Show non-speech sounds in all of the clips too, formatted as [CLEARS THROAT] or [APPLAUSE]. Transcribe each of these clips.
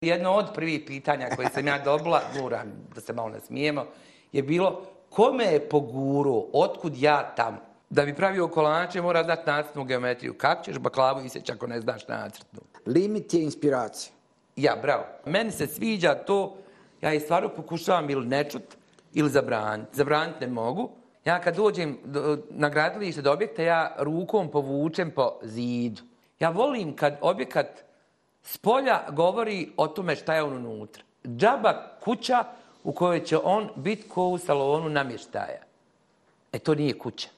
Jedno od prvih pitanja koje sam ja dobila, moram da se malo nasmijemo, je bilo kome je poguro, otkud ja tamo? Da bi pravio kolače mora znati nacrtnu geometriju. Kako ćeš baklavu isjeći ako ne znaš nacrtnu? Limit je inspiracija. Ja, bravo. Meni se sviđa to, ja je stvarno pokušavam ili nečut, ili zabraniti. Zabraniti ne mogu. Ja kad dođem do, na gradilište do objekta, ja rukom povučem po zidu. Ja volim kad objekat Spolja govori o tome šta je on unutra. Džaba kuća u kojoj će on biti ko u salonu namještaja. E, to nije kuća.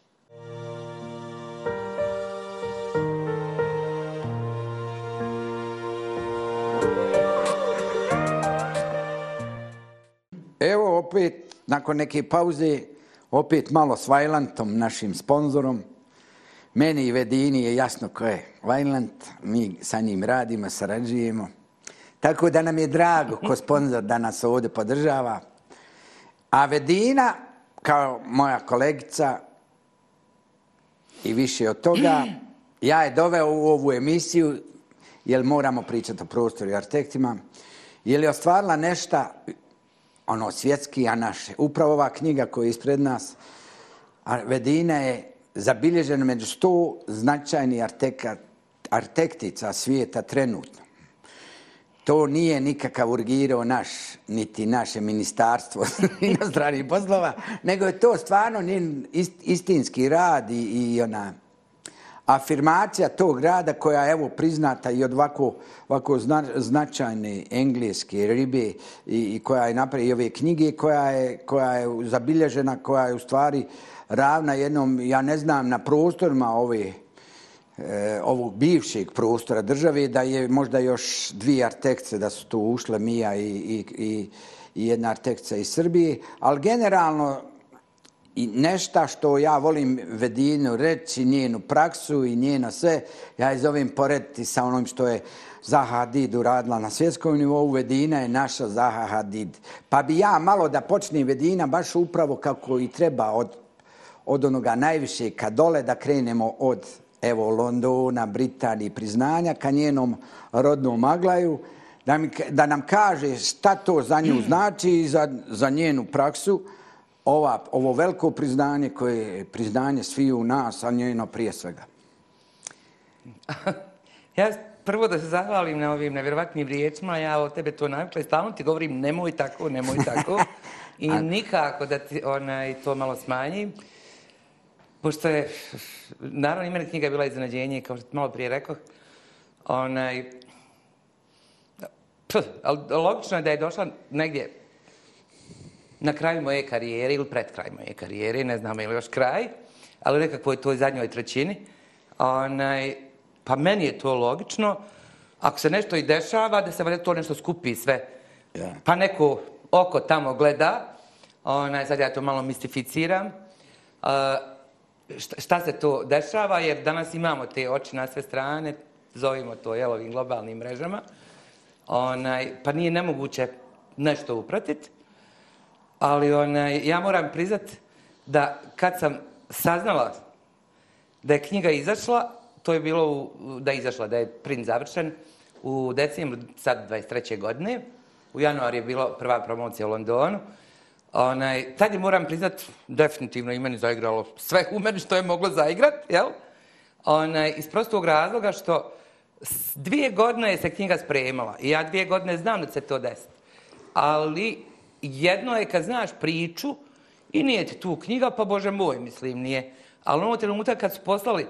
Evo opet, nakon neke pauze, opet malo s Vajlantom, našim sponzorom. Meni i Vedini je jasno ko je Vajlant, mi sa njim radimo, sarađujemo. Tako da nam je drago ko sponsor da nas ovdje podržava. A Vedina, kao moja kolegica i više od toga, ja je doveo u ovu emisiju, jer moramo pričati o prostoru i arhitektima, jer je ostvarila nešto ono svjetski, a naše. Upravo ova knjiga koja je ispred nas, Vedina je zabilježeno među sto značajni arhitektica svijeta trenutno. To nije nikakav urgirao naš, niti naše ministarstvo [LAUGHS] inostranih poslova, nego je to stvarno njen istinski rad i, i ona afirmacija tog grada koja je evo priznata i od ovako, ovako zna, značajne engleske ribe i, i koja je napravila i ove knjige koja je, koja je zabilježena, koja je u stvari ravna jednom, ja ne znam, na prostorima ove e, ovog bivšeg prostora države, da je možda još dvije artekce da su tu ušle, Mija i, i, i, i jedna artekca iz Srbije, ali generalno i nešta što ja volim Vedinu reći, njenu praksu i njeno sve, ja je zovem porediti sa onom što je Zaha Hadid uradila na svjetskom nivou, Vedina je naša Zaha Hadid. Pa bi ja malo da počnem Vedina baš upravo kako i treba od, od onoga najviše ka dole da krenemo od evo Londona, Britanije, priznanja ka njenom rodnom Aglaju, da, mi, da nam kaže šta to za nju znači i za, za njenu praksu, ova, ovo veliko priznanje koje je priznanje svi u nas, a njeno prije svega. [LAUGHS] ja prvo da se zahvalim na ovim nevjerovatnim riječima, ja od tebe to navikla i stalno ti govorim nemoj tako, nemoj tako. [LAUGHS] I nikako da ti onaj, to malo smanjim. Pošto je, naravno i mene knjiga je bila iznenađenje, kao što ti malo prije rekao, onaj, pff, ali logično je da je došla negdje na kraju moje karijere ili pred kraj moje karijere, ne znam ili još kraj, ali nekako je to zadnjoj trećini. Onaj, pa meni je to logično. Ako se nešto i dešava, da se to nešto skupi sve. Pa neko oko tamo gleda, onaj, sad ja to malo mistificiram, uh, šta, šta se to dešava, jer danas imamo te oči na sve strane, zovimo to jel, ovim globalnim mrežama, onaj, pa nije nemoguće nešto upratiti. Ali onaj, ja moram priznat da kad sam saznala da je knjiga izašla, to je bilo u, da je izašla, da je print završen u decembru sad 23. godine. U januar je bilo prva promocija u Londonu. Onaj, tad je moram priznat, definitivno i meni zaigralo sve u meni što je moglo zaigrat, jel? Onaj, iz prostog razloga što dvije godine je se knjiga spremala i ja dvije godine znam da se to desi. Ali jedno je kad znaš priču i nije ti tu knjiga, pa bože moj, mislim, nije. Ali ono trenutak kad su poslali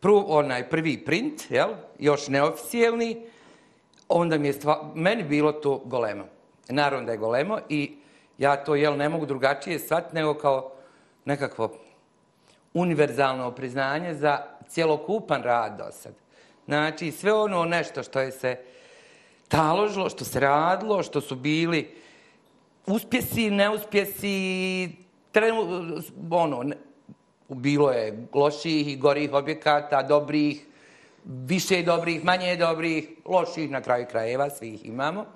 prv, onaj prvi print, jel, još neoficijelni, onda mi je stva, meni bilo to golemo. Naravno da je golemo i ja to, jel, ne mogu drugačije shvatiti nego kao nekakvo univerzalno priznanje za cjelokupan rad do sad. Znači, sve ono nešto što je se taložilo, što se radilo, što su bili uspjesi, neuspjesi, trenu, ono, ne, bilo je loših i gorih objekata, dobrih, više dobrih, manje dobrih, loših na kraju krajeva, svi ih imamo.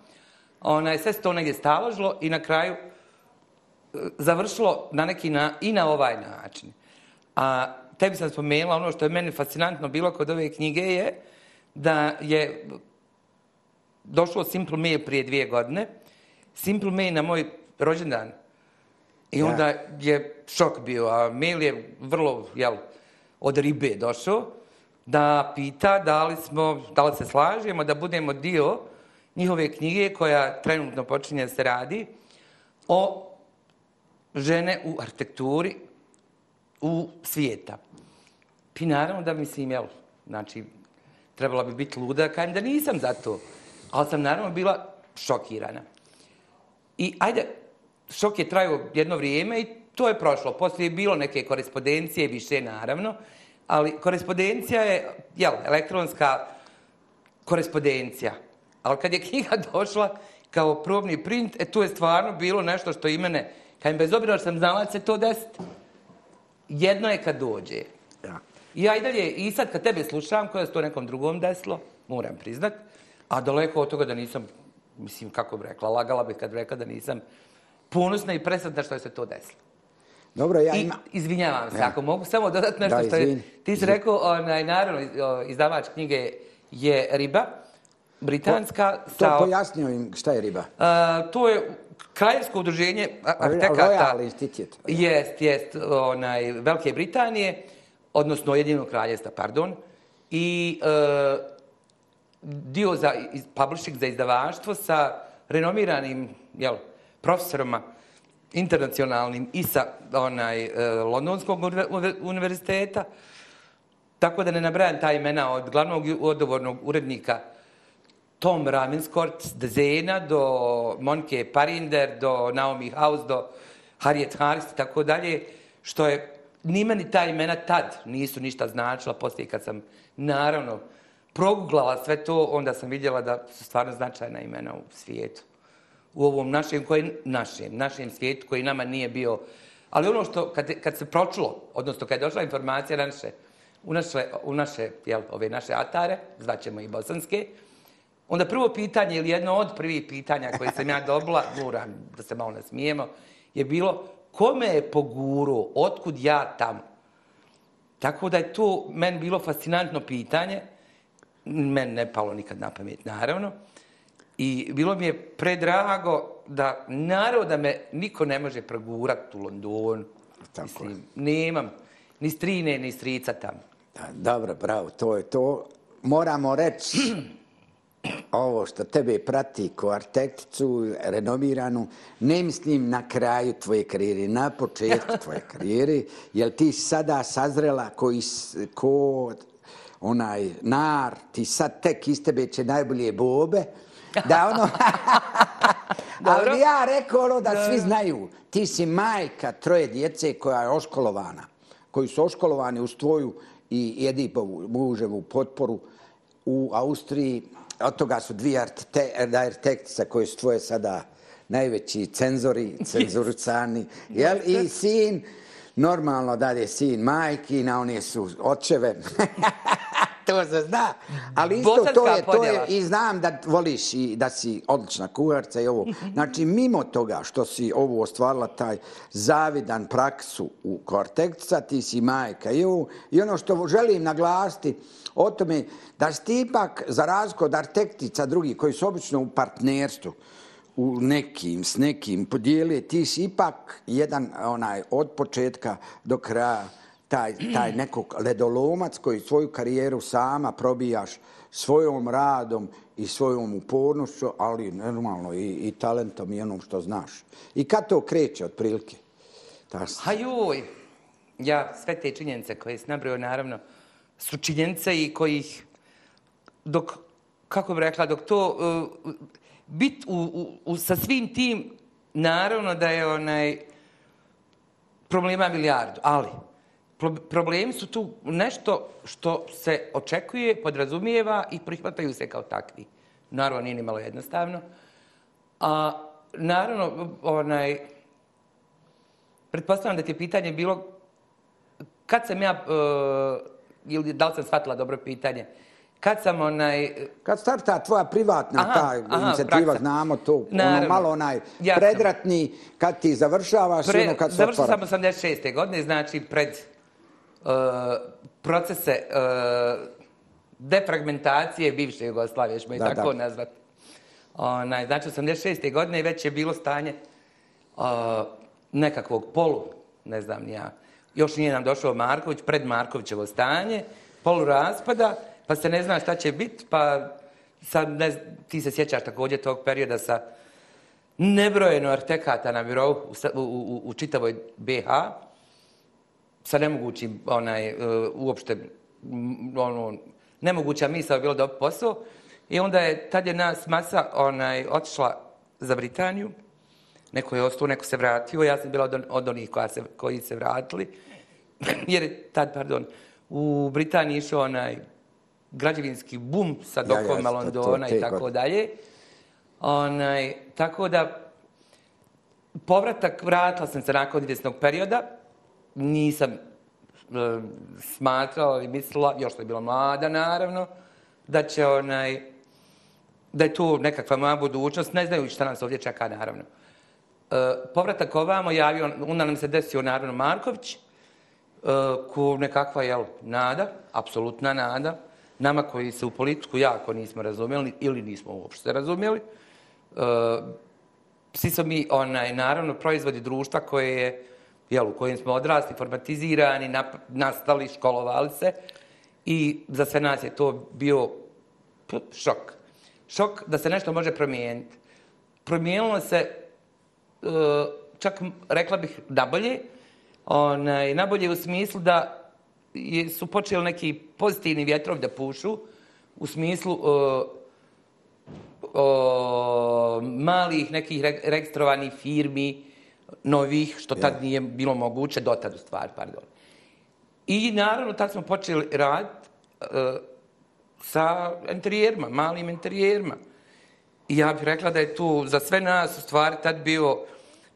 Ona je sve se to negdje staložilo i na kraju e, završilo na neki na, i na ovaj način. A tebi sam spomenula, ono što je meni fascinantno bilo kod ove knjige je da je došlo Simple Mail prije dvije godine. Simple Mail na moj rođendan. I Ja. onda je šok bio, a mail je vrlo, jel, od ribe došao, da pita da li, smo, da li se slažemo da budemo dio njihove knjige koja trenutno počinje se radi o žene u arhitekturi u svijeta. I naravno da mislim, jel, znači, trebala bi biti luda da kažem da nisam za to. Ali sam naravno bila šokirana. I ajde, šok je trajao jedno vrijeme i to je prošlo. Poslije je bilo neke korespondencije, više naravno, ali korespondencija je, jel, elektronska korespondencija. Ali kad je knjiga [LAUGHS] došla kao probni print, e, tu je stvarno bilo nešto što i mene, kad bez obzira što sam znala se to desiti, jedno je kad dođe. Ja. I ja i dalje, i sad kad tebe slušam, koja se to nekom drugom desilo, moram priznat, a daleko od toga da nisam, mislim, kako bi rekla, lagala bi kad bi rekla da nisam ponosna i presretna što je se to desilo. Dobro, ja I ima... izvinjavam se, Ja. ako mogu samo dodati nešto Da, što je... Ti si rekao, onaj, naravno, izdavač knjige je Riba, britanska, To sa... pojasnio im šta je riba. A, to je kraljevsko udruženje arhitekata. Royal Institute. Jest, jest, onaj, Velike Britanije, odnosno Jedinog kraljevstva, pardon. I e, dio za iz- publishing, za izdavaštvo sa renomiranim jel, profesorima internacionalnim i sa onaj, e, Londonskog univerziteta. Tako da ne nabrajam ta imena od glavnog odgovornog urednika Tom Ravenscourt, Zena, do Monke Parinder, do Naomi House, do Harriet Harris i tako dalje, što je ni meni ta imena tad nisu ništa značila, poslije kad sam naravno proguglala sve to, onda sam vidjela da su stvarno značajna imena u svijetu. U ovom našem, koji, našem, našem svijetu koji nama nije bio... Ali ono što, kad, kad se pročulo, odnosno kad je došla informacija na naše, u naše, u naše jel, ove naše atare, zvaćemo i bosanske, Onda prvo pitanje, ili jedno od prvih pitanja koje sam ja dobila, [LAUGHS] moram da se malo nasmijemo, je bilo kome je poguro, otkud ja tamo? Tako da je to meni bilo fascinantno pitanje, meni ne palo nikad na pamet, naravno. I bilo mi je predrago da, naravno da me niko ne može progurati u London. Tako Mislim, nemam ni strine, ni strica tamo. Da, dobro, bravo, to je to. Moramo reći [CLEARS THROAT] ovo što tebe prati ko arhitekticu, renomiranu, ne mislim na kraju tvoje karijere, na početku tvoje [LAUGHS] karijere, jer ti sada sazrela koji, ko onaj nar, ti sad tek iz tebe će najbolje bobe, da ono... [LAUGHS] Ali ja rekao ono da svi znaju, ti si majka troje djece koja je oškolovana, koji su oškolovani uz tvoju i Edipovu muževu potporu u Austriji. Od toga su dvije arhite- arhitektica koje su tvoje sada najveći cenzori, [LAUGHS] cenzorucani. Jel? I sin, normalno da je sin majki, na one su očeve. [LAUGHS] to se zna. Ali isto to Bosanska je, to je, i znam da voliš i da si odlična kuharca i ovo. [LAUGHS] Znači, mimo toga što si ovo ostvarila taj zavidan praksu u Kortekca, ti si majka i ovo. I ono što želim naglasiti o tome da si ti ipak, za razliku od arhitektica drugih koji su obično u partnerstvu, u nekim, s nekim podijeli, ti si ipak jedan onaj od početka do kraja taj, taj nekog ledolomac koji svoju karijeru sama probijaš svojom radom i svojom upornošću, ali normalno i, i talentom i onom što znaš. I kad to kreće otprilike? prilike? s- Ha joj, ja sve te činjenice koje si nabrao, naravno, su činjenice i kojih, dok, kako bih rekla, dok to, uh, bit u, u, u, sa svim tim, naravno da je onaj, problema milijardu, ali problemi su tu nešto što se očekuje, podrazumijeva i prihvataju se kao takvi. Naravno, nije ni malo jednostavno. A, naravno, onaj, pretpostavljam da ti je pitanje bilo kad sam ja, uh, ili da li sam shvatila dobro pitanje, kad sam onaj, Kad starta tvoja privatna Aha, ta aha, inicijativa, praksa. znamo to, ono Naravno. malo onaj Jasno. predratni, kad ti završavaš i ono kad se završila otvara. sam 86. godine, znači pred procese uh, defragmentacije bivše Jugoslavije, ćemo i tako da. nazvati. Onaj, znači, 86. godine već je bilo stanje uh, nekakvog polu, ne znam ni ja, još nije nam došao Marković, pred Markovićevo stanje, polu raspada, pa se ne zna šta će biti, pa sad ne, ti se sjećaš također tog perioda sa nebrojeno artekata na birovu u, u, u, u čitavoj BH, sa nemogućim, onaj, uh, uopšte, ono, nemoguća misla je bilo da posao. I onda je, tad je nas masa onaj, otišla za Britaniju, neko je ostao, neko se vratio, ja sam bila od, od onih koja se, koji se vratili, [CLEARS THROAT] jer je tad, pardon, u Britaniji išao onaj građevinski bum sa dokovima ja, ja, Londona i tako dalje. Onaj, tako da, povratak, vratila sam se nakon izvjesnog perioda, nisam e, smatrala ili mislila, još je bila mlada naravno, da će onaj, da je tu nekakva moja budućnost, ne znaju šta nas ovdje čeka naravno. E, povratak ovamo javio, onda nam se desio naravno Marković, e, ko nekakva jel, nada, apsolutna nada, nama koji se u politiku jako nismo razumjeli ili nismo uopšte razumjeli. E, svi smo mi, onaj, naravno, proizvodi društva koje je jel, u kojem smo odrasli, formatizirani, nap, nastali, školovali se. I za sve nas je to bio šok. Šok da se nešto može promijeniti. Promijenilo se, e, čak rekla bih, nabolje. Onaj, nabolje u smislu da su počeli neki pozitivni vjetrovi da pušu, u smislu o, o, malih nekih registrovanih firmi, novih, što tad yeah. nije bilo moguće, dotad u stvari, pardon. I naravno, tad smo počeli rad uh, sa interijerima, malim interijerima. I ja bih rekla da je tu za sve nas u stvari tad bio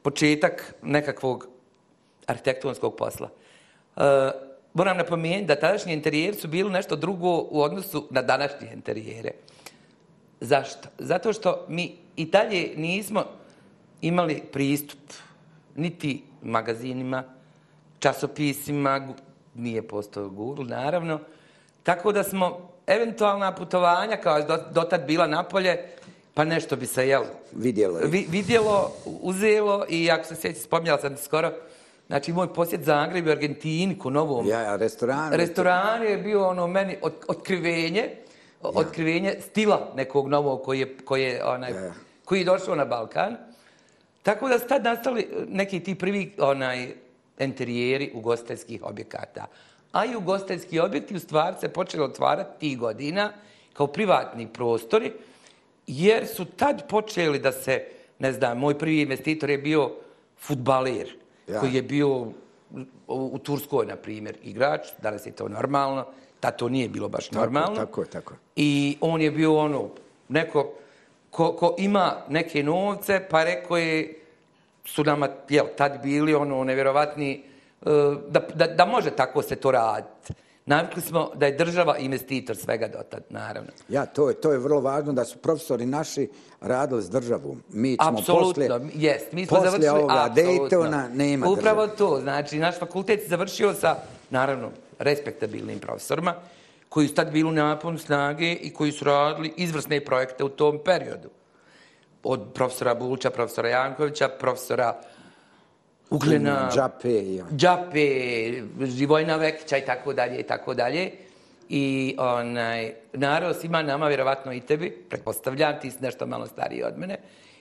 početak nekakvog arhitektonskog posla. Uh, moram napomenuti da tadašnji interijeri su bili nešto drugo u odnosu na današnje interijere. Zašto? Zato što mi i dalje nismo imali pristup niti magazinima, časopisima, nije postao Google, naravno. Tako da smo eventualna putovanja, kao je dotad bila napolje, pa nešto bi se, jel? Vidjelo. Vi, vidjelo, uzelo i ako se sjeći, spomnjala sam skoro, znači moj posjet Zagreb u Argentini, ku novom. Ja, ja, restoran. Restoran je bio ono meni od, otkrivenje, ja. otkrivenje stila nekog novog koji je, koji je, onaj, ja. koji je došao na Balkan. Tako da su tad nastali neki ti prvi onaj, interijeri ugostiteljskih objekata. A i ugostiteljski objekti u stvari se počeli otvarati tih godina kao privatni prostori, jer su tad počeli da se, ne znam, moj prvi investitor je bio futbaler, ja. koji je bio u, u Turskoj, na primjer, igrač, danas je to normalno, da to nije bilo baš normalno. Tako, tako, tako. I on je bio ono, neko, ko, ko ima neke novce, pa rekao je, su nama, jel, tad bili ono, nevjerovatni, e, da, da, da može tako se to raditi. Navikli smo da je država investitor svega do tad, naravno. Ja, to je, to je vrlo važno da su profesori naši radili s državom. Mi smo apsolutno, posle, jest. Mi smo završili, ovoga Daytona nema Upravo države. to. Znači, naš fakultet je završio sa, naravno, respektabilnim profesorima, koji su tad bili u naponu snage i koji su radili izvrsne projekte u tom periodu od profesora Bulča, profesora Jankovića, profesora Uglena, Džape, ja. Džape, Živojna Vekića i tako dalje i tako dalje. I onaj, narod svima nama, vjerovatno i tebi, pretpostavljam, ti si nešto malo stariji od mene,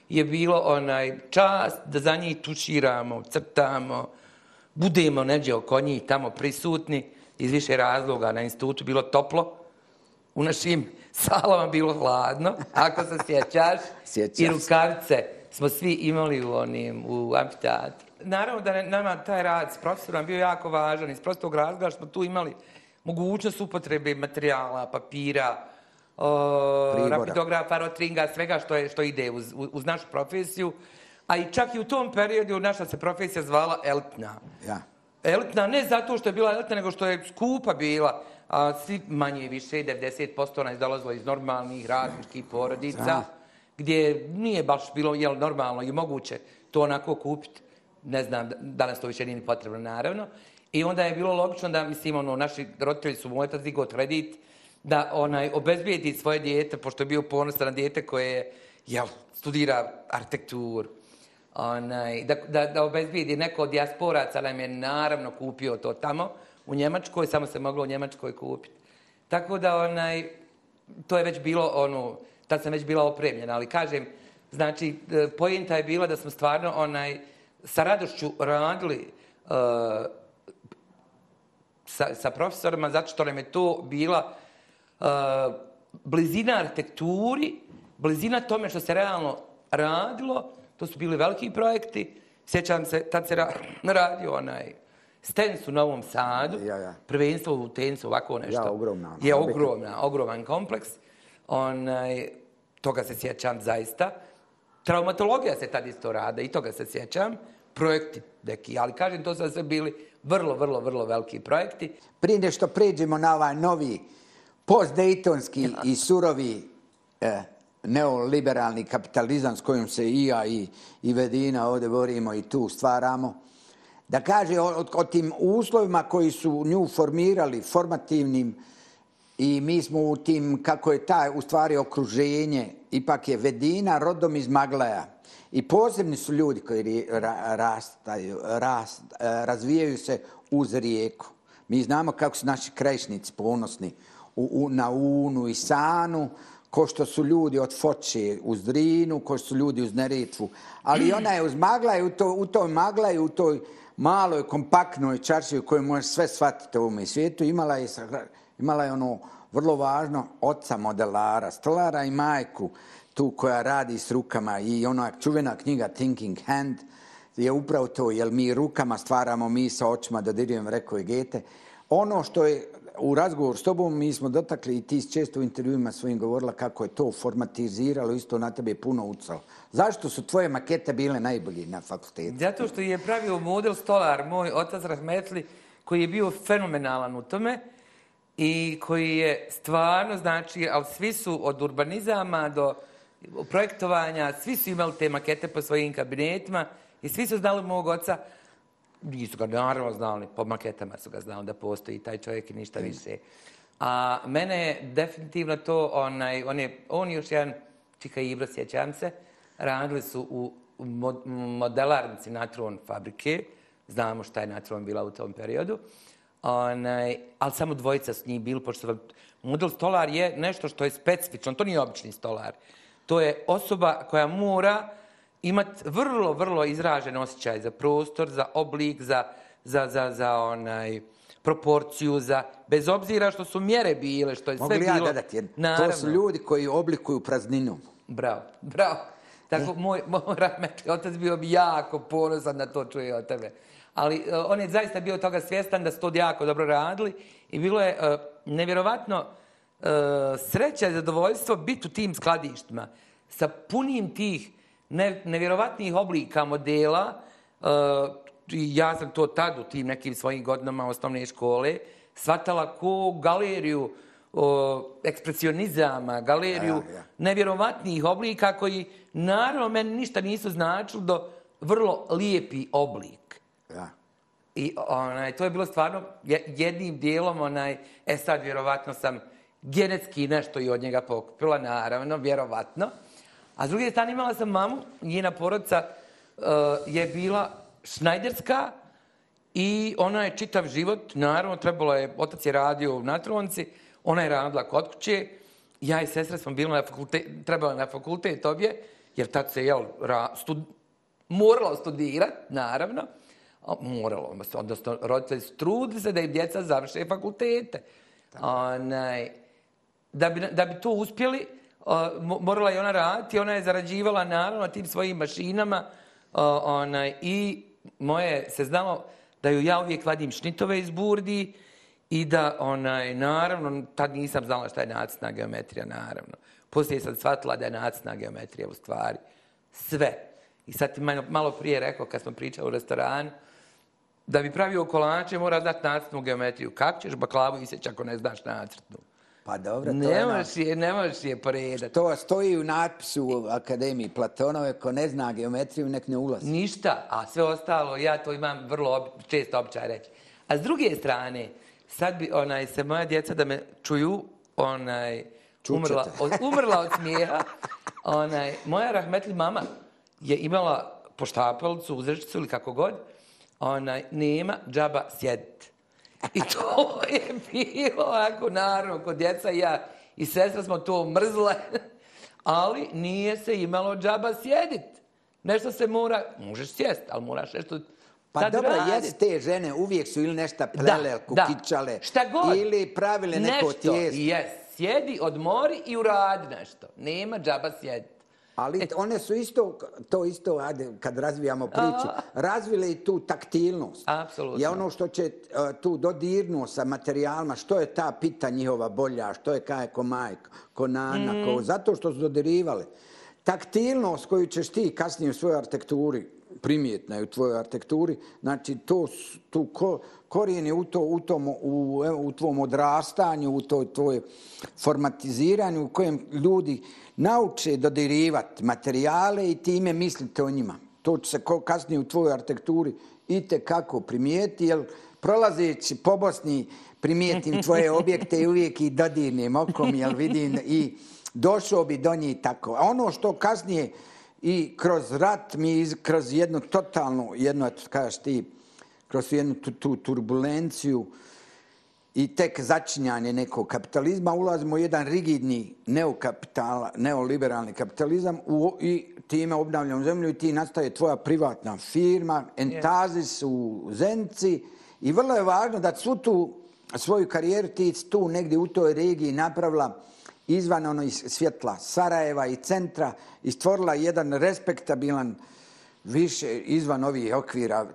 je bilo onaj čast da za njih tuširamo, crtamo, budemo neđe oko njih tamo prisutni, iz više razloga na institutu bilo toplo, u našim salama bilo hladno, ako se sjećaš. [LAUGHS] Sjećaš. I rukavice smo svi imali u onim, u amfiteatru. Naravno da nama taj rad s profesorom bio jako važan. Iz prostog razloga smo tu imali mogućnost upotrebe materijala, papira, o, rapidografa, rotringa, svega što, je, što ide uz, uz našu profesiju. A i čak i u tom periodu naša se profesija zvala elitna. Ja. Elitna ne zato što je bila elitna, nego što je skupa bila a svi manje i više, 90% nas dolazilo iz normalnih radničkih porodica, da. gdje nije baš bilo jel, normalno i moguće to onako kupiti. Ne znam, danas to više nije potrebno, naravno. I onda je bilo logično da, mislim, ono, naši roditelji su moj tazi kredit, da onaj obezbijeti svoje dijete, pošto je bio ponosan na dijete koje je jel, studira arhitekturu. Onaj, da, da, da obezbijedi neko od diasporaca, ali je naravno kupio to tamo u Njemačkoj, samo se moglo u Njemačkoj kupiti. Tako da onaj, to je već bilo ono, tad sam već bila opremljena, ali kažem, znači, e, pojenta je bila da smo stvarno onaj, sa radošću radili uh, sa, sa profesorima, zato što nam je to bila uh, blizina arhitekturi, blizina tome što se realno radilo, to su bili veliki projekti, sjećam se, tad se ra [LAUGHS] radio onaj Stens u Novom Sadu, Ja, ja. prvenstvo u tencu, ovako nešto. Ja, ogromna. Je ogromna, ogroman kompleks. Onaj, toga se sjećam zaista. Traumatologija se tad isto rade i toga se sjećam. Projekti neki, ali kažem, to su sve bili vrlo, vrlo, vrlo veliki projekti. Prije nešto pređemo na ovaj novi postdejtonski [LAUGHS] i surovi e, neoliberalni kapitalizam s kojim se i ja i, i Vedina ovdje borimo i tu stvaramo, da kaže o, o, tim uslovima koji su nju formirali formativnim i mi smo u tim, kako je taj u stvari okruženje, ipak je Vedina rodom iz Maglaja. I posebni su ljudi koji ra, rastaju, rast, e, razvijaju se uz rijeku. Mi znamo kako su naši krešnici ponosni u, u, na Unu i Sanu, ko što su ljudi od Foče uz Drinu, ko što su ljudi uz Neretvu. Ali ona je uz Maglaj, u, to, u toj Maglaju, u toj maloj, kompaktnoj čarši u kojoj možeš sve shvatiti u ovome svijetu, imala je, imala je ono vrlo važno oca modelara, stolara i majku, tu koja radi s rukama i ona čuvena knjiga Thinking Hand je upravo to, jer mi rukama stvaramo, mi sa očima dodirujemo, rekao je Gete. Ono što je u razgovor s tobom mi smo dotakli i ti često u intervjuima svojim govorila kako je to formatiziralo, isto na tebe je puno ucalo. Zašto su tvoje makete bile najbolji na fakultetu? Zato što je pravio model stolar, moj otac Rahmetli, koji je bio fenomenalan u tome i koji je stvarno, znači, ali svi su od urbanizama do projektovanja, svi su imali te makete po svojim kabinetima i svi su znali mog oca, nisu ga naravno znali, po maketama su ga znali da postoji taj čovjek i ništa više. A mene je definitivno to, onaj, on je, on i još jedan Čika Ibro, sjećam se, radili su u u mo- modelarnici Natron fabrike, znamo šta je Natron bila u tom periodu, Onaj, ali samo dvojica s njih bili, pošto model stolar je nešto što je specifično, to nije obični stolar. To je osoba koja mora imati vrlo, vrlo izražen osjećaj za prostor, za oblik, za, za, za, za onaj, proporciju, za, bez obzira što su mjere bile, što je Mogu sve li ja bilo. dodati? Jer To Naravno. su ljudi koji oblikuju prazninu. Bravo, bravo. Tako, moj, moj rahmetli otac bio bi jako ponosan na to čuje od tebe. Ali uh, on je zaista bio toga svjestan da su to jako dobro radili i bilo je uh, nevjerovatno uh, sreća i zadovoljstvo biti u tim skladištima sa punim tih ne, nevjerovatnih oblika modela. I ja sam to tad u tim nekim svojim godinama osnovne škole shvatala ko galeriju o, ekspresionizama, galeriju Ja, ja. nevjerovatnih oblika koji naravno meni ništa nisu značili do vrlo lijepi oblik. Ja. I onaj, to je bilo stvarno je- jednim dijelom, onaj, e sad vjerovatno sam genetski nešto i od njega pokupila, naravno, vjerovatno. A s druge strane imala sam mamu, njena porodica uh, je bila šnajderska i ona je čitav život, naravno, trebalo je, otac je radio u Natronci, ona je radila kod kuće, ja i sestra smo bili na fakultet, trebala na fakultet obje, jer tad se, jel, ra, stud, moralo studirati, naravno, moralo, odnosno roditelji su trudili se da im djeca završe fakultete. Onaj, da, bi, da bi to uspjeli, morala je ona raditi, ona je zarađivala naravno tim svojim mašinama onaj, i moje se znalo da ju ja uvijek vadim šnitove iz burdi i da, onaj, naravno, tad nisam znala šta je nacrtna geometrija, naravno. Poslije sam shvatila da je nacrtna geometrija u stvari sve. I sad ti malo, malo prije rekao, kad smo pričali u restoranu, da bi pravio kolače mora znati nacrtnu geometriju. Kako ćeš baklavu iseći ako ne znaš nacrtnu? Pa dobro, to Ne je ono- možeš je, ne možeš je poredati. To stoji u natpisu u Akademiji Platonove, ko ne zna geometriju, nek ne ulazi. Ništa, a sve ostalo, ja to imam vrlo ob, često običaj reći. A s druge strane, sad bi onaj, se moja djeca da me čuju, onaj, umrla, Čučete. od, umrla od smijeha, Onaj, moja rahmetli mama je imala poštapelcu, uzrečicu ili kako god, onaj, nema džaba sjediti. I to je bilo, ako naravno, kod djeca i ja i sestra smo to mrzle, ali nije se imalo džaba sjediti. Nešto se mora, možeš sjest, ali moraš nešto Pa tad dobro, radit. jes te žene uvijek su ili nešto plele, Da, kukičale, da. Šta god. ili pravile neko nešto, tijesto. jes, sjedi, odmori i uradi nešto. Nema džaba sjediti. Ali one su isto, to isto, ajde, kad razvijamo priču, razvile i tu taktilnost. Apsolutno. Je ono što će uh, tu dodirnuo sa materijalima, što je ta pita njihova bolja, što je kaj ko majka, ko nana, Mm. ko, zato što su dodirivale. Taktilnost koju ćeš ti kasnije u svojoj arhitekturi, primjetna je u tvojoj arhitekturi, znači to, tu ko, korijen je u, to, u, tom, u, u tvom odrastanju, u toj tvoje formatiziranju u kojem ljudi nauče dodirivati materijale i time mislite o njima. To će se kasnije u tvojoj arhitekturi i kako primijeti, jer prolazeći po Bosni primijetim tvoje [LAUGHS] objekte i uvijek ih dodirnem okom, jer vidim i došao bi do njih tako. A ono što kasnije i kroz rat mi, kroz jednu totalnu, jednu, eto, kažeš ti, kroz jednu tu, tu turbulenciju i tek začinjanje nekog kapitalizma, ulazimo u jedan rigidni neokapitala, neoliberalni kapitalizam u, i time obnavljamo zemlju i ti nastaje tvoja privatna firma, Entazis u Zenci i vrlo je važno da svu tu svoju karijeru ti tu negdje u toj regiji napravila izvan ono iz svjetla Sarajeva i centra i stvorila jedan respektabilan više izvan ovih okvira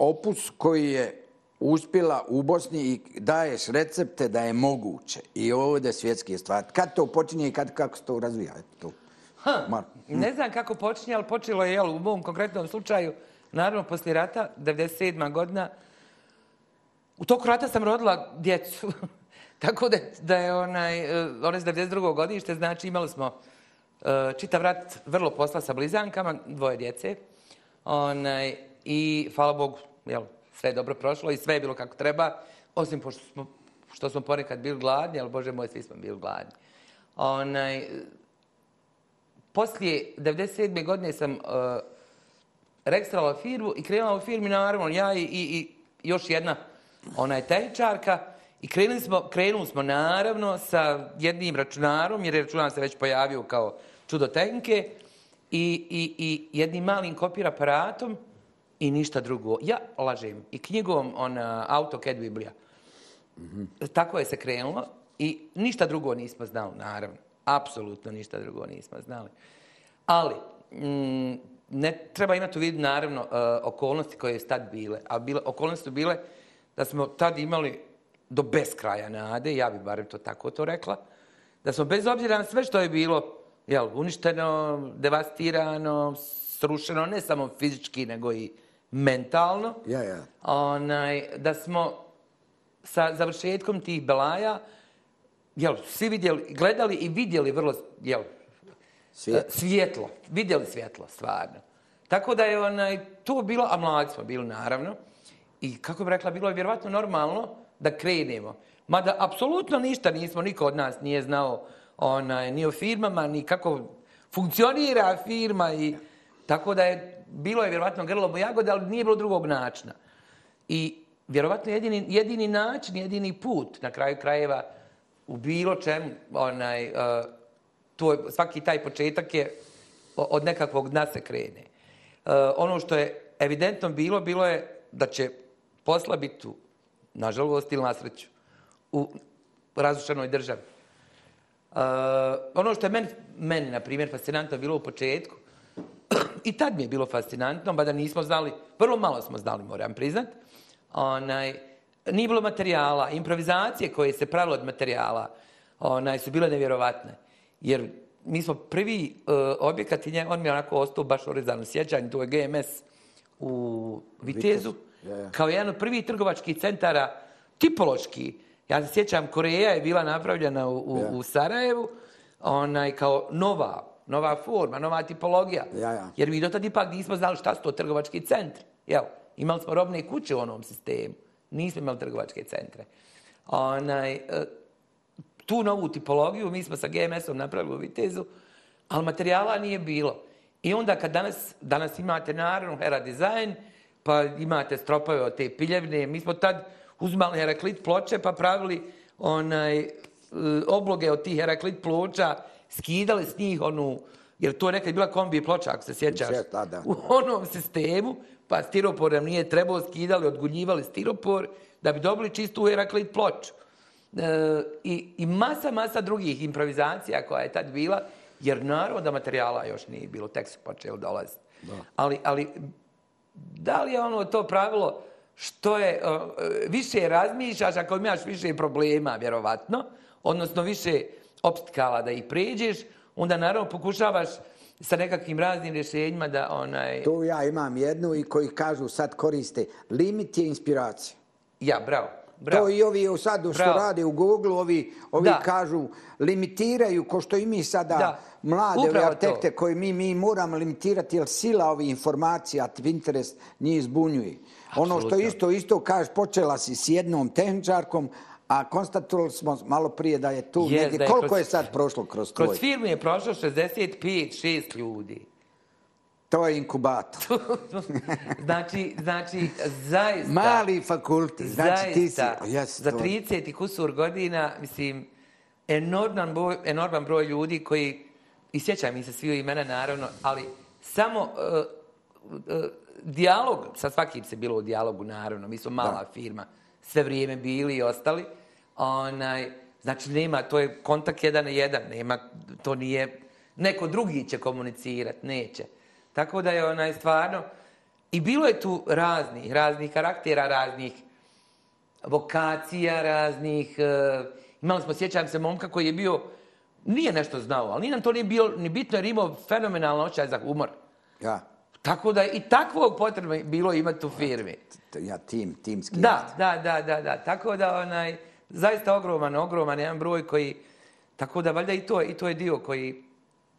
opus koji je uspjela u Bosni i daješ recepte da je moguće i ovdje svjetski stvar. Kad to počinje i kad, kako se to razvija? To. Ha, Mar- ne znam kako počinje, ali počelo je, jel, u mom konkretnom slučaju, naravno, poslije rata, 97. godina, u toku rata sam rodila djecu. [LAUGHS] Tako da, da je onaj, one s 92. godište, znači imali smo eh, čitav rat vrlo posla sa blizankama, dvoje djece. Onaj, I, hvala Bogu, jel, sve je dobro prošlo i sve je bilo kako treba, osim pošto smo, što smo ponekad bili gladni, ali Bože moj, svi smo bili gladni. Onaj, poslije 97. godine sam uh, registrala firmu i krenula u firmi, naravno, ja i, i, i još jedna onaj tehničarka. I krenuli smo, krenuli smo naravno sa jednim računarom, jer je računar se već pojavio kao čudo tehnike, i, i, i jednim malim kopir aparatom i ništa drugo. Ja lažem. I knjigom ona, AutoCAD Biblija. Mhm. Tako je se krenulo i ništa drugo nismo znali, naravno. Apsolutno ništa drugo nismo znali. Ali, mm, ne treba imati u vidu, naravno, uh, okolnosti koje su tad bile. A bile, okolnosti su bile da smo tad imali do beskraja nade, ja bi barem to tako to rekla, da smo bez obzira na sve što je bilo jel, uništeno, devastirano, srušeno, ne samo fizički, nego i mentalno, Ja, ja. onaj, da smo sa završetkom tih belaja, jel, svi vidjeli, gledali i vidjeli vrlo, jel, Svijet. e, svjetlo, vidjeli svjetlo, stvarno. Tako da je onaj, to bilo, a mladi smo bili naravno, i kako bi rekla, bilo je vjerovatno normalno da krenemo. Mada, apsolutno ništa nismo, niko od nas nije znao onaj, ni o firmama, ni kako funkcionira firma i tako da je, bilo je vjerovatno grlo jagode, ali nije bilo drugog načina. I vjerovatno jedini, jedini način, jedini put na kraju krajeva u bilo čemu, onaj, e, uh, to je, svaki taj početak je od nekakvog dna se krene. Uh, ono što je evidentno bilo, bilo je da će posla biti tu, nažalost ili na sreću, u razrušenoj državi. Uh, ono što je meni, meni, na primjer, fascinantno bilo u početku, i tad mi je bilo fascinantno, mada nismo znali, vrlo malo smo znali, moram priznat, onaj, nije bilo materijala, improvizacije koje se pravilo od materijala, onaj, su bile nevjerovatne. Jer mi smo prvi uh, objekat, i nje- on mi je onako ostao baš orezano sjećanje, to je GMS u Vitezu, Ja, ja. kao jedan od prvih trgovačkih centara, tipološki, ja se sjećam, Koreja je bila napravljena u, u, Ja. u Sarajevu, onaj, kao nova, nova forma, nova tipologija. Ja, ja. Jer mi do tad ipak nismo znali šta su to trgovački centri. Jel, imali smo robne kuće u onom sistemu. Nismo imali trgovačke centre. Onaj, e, tu novu tipologiju mi smo sa GMS-om napravili u Vitezu, ali materijala nije bilo. I onda kad danas, danas imate naravno Hera dizajn, pa imate stropove od te piljevne, mi smo tad uzmali Heraklit ploče pa pravili onaj, e, obloge od tih Heraklit ploča, skidali s njih onu, jer to je nekad bila kombi ploča, ako se sjećaš, Da, da. u onom sistemu, pa stiropor nam nije trebao, skidali, odguljivali stiropor, da bi dobili čistu Heraklit ploču. E, i, I masa, masa drugih improvizacija koja je tad bila, jer naravno da materijala još nije bilo, tek su počeli dolaziti. Ali, ali da li je ono to pravilo što je, uh, više razmišljaš ako imaš više problema, vjerovatno, odnosno više obstikala da ih pređeš, onda naravno pokušavaš sa nekakvim raznim rješenjima da onaj... Tu ja imam jednu i koji kažu sad koriste limit je inspiracija. Ja, bravo. Bravo. To i ovi u sad što Bravo. rade u Google, ovi, ovi Da. kažu limitiraju, ko što i mi sada Da. mlade ove artekte koje mi, mi moramo limitirati, jer sila ovih informacija, Pinterest, njih zbunjuje. Ono što isto, isto kažeš, počela si s jednom tehničarkom, a konstatovali smo malo prije da je tu Jest, negdje, da je koliko kroz- je sad prošlo kroz tvoj? Kroz firmu je prošlo 65-6 ljudi. To je inkubator. [LAUGHS] znači, znači, zaista... Mali fakultet, znači ti si... zaista, za to- 30 i kusur godina, mislim, enorman broj, enorman broj ljudi koji, i sjećam mi se svi imena naravno, ali samo uh, uh, dijalog, sa svakim se bilo u dijalogu naravno, mi smo mala firma, sve vrijeme bili i ostali, onaj, znači nema, to je kontakt jedan na jedan, nema, to nije, neko drugi će komunicirati, neće. Tako da je onaj stvarno, i bilo je tu raznih, raznih karaktera, raznih vokacija raznih. e, imali smo, sjećam se, momka koji je bio, nije nešto znao, ali nije nam to nije bilo ni bitno jer imao fenomenalno očaj za humor. Ja, Tako da i takvog potrebno bilo imati u firmi. ja tim, timski. Da, da, da, da, da. Tako da, onaj, zaista ogroman, ogroman jedan broj koji, tako da valjda i to, i to je dio koji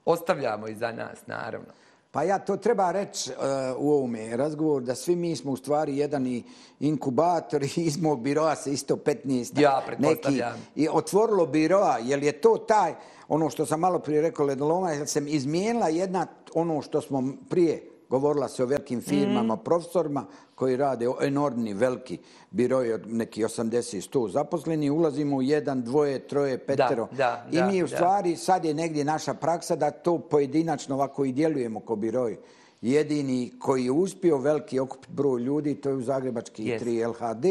ostavljamo iza nas, naravno. Pa ja to treba reći uh, u ovome razgovoru da svi mi smo u stvari jedan i inkubator i [LAUGHS] iz mog biroa se isto 15 Ja pretpostavljam. i otvorilo biroa, jer je to taj, ono što sam malo prije rekao, ledoloma, jer sam izmijenila jedna, ono što smo prije govorila se o velikim firmama, Mhm. profesorima koji rade o- enormni, veliki biroji od neki 80-100 zaposleni, ulazimo u jedan, dvoje, troje, petero. da, I da, mi u da. stvari sad je negdje naša praksa da to pojedinačno ovako i djelujemo ko biroj. Jedini koji je uspio veliki okup broj ljudi, to je u Zagrebački Jest. 3 LHD.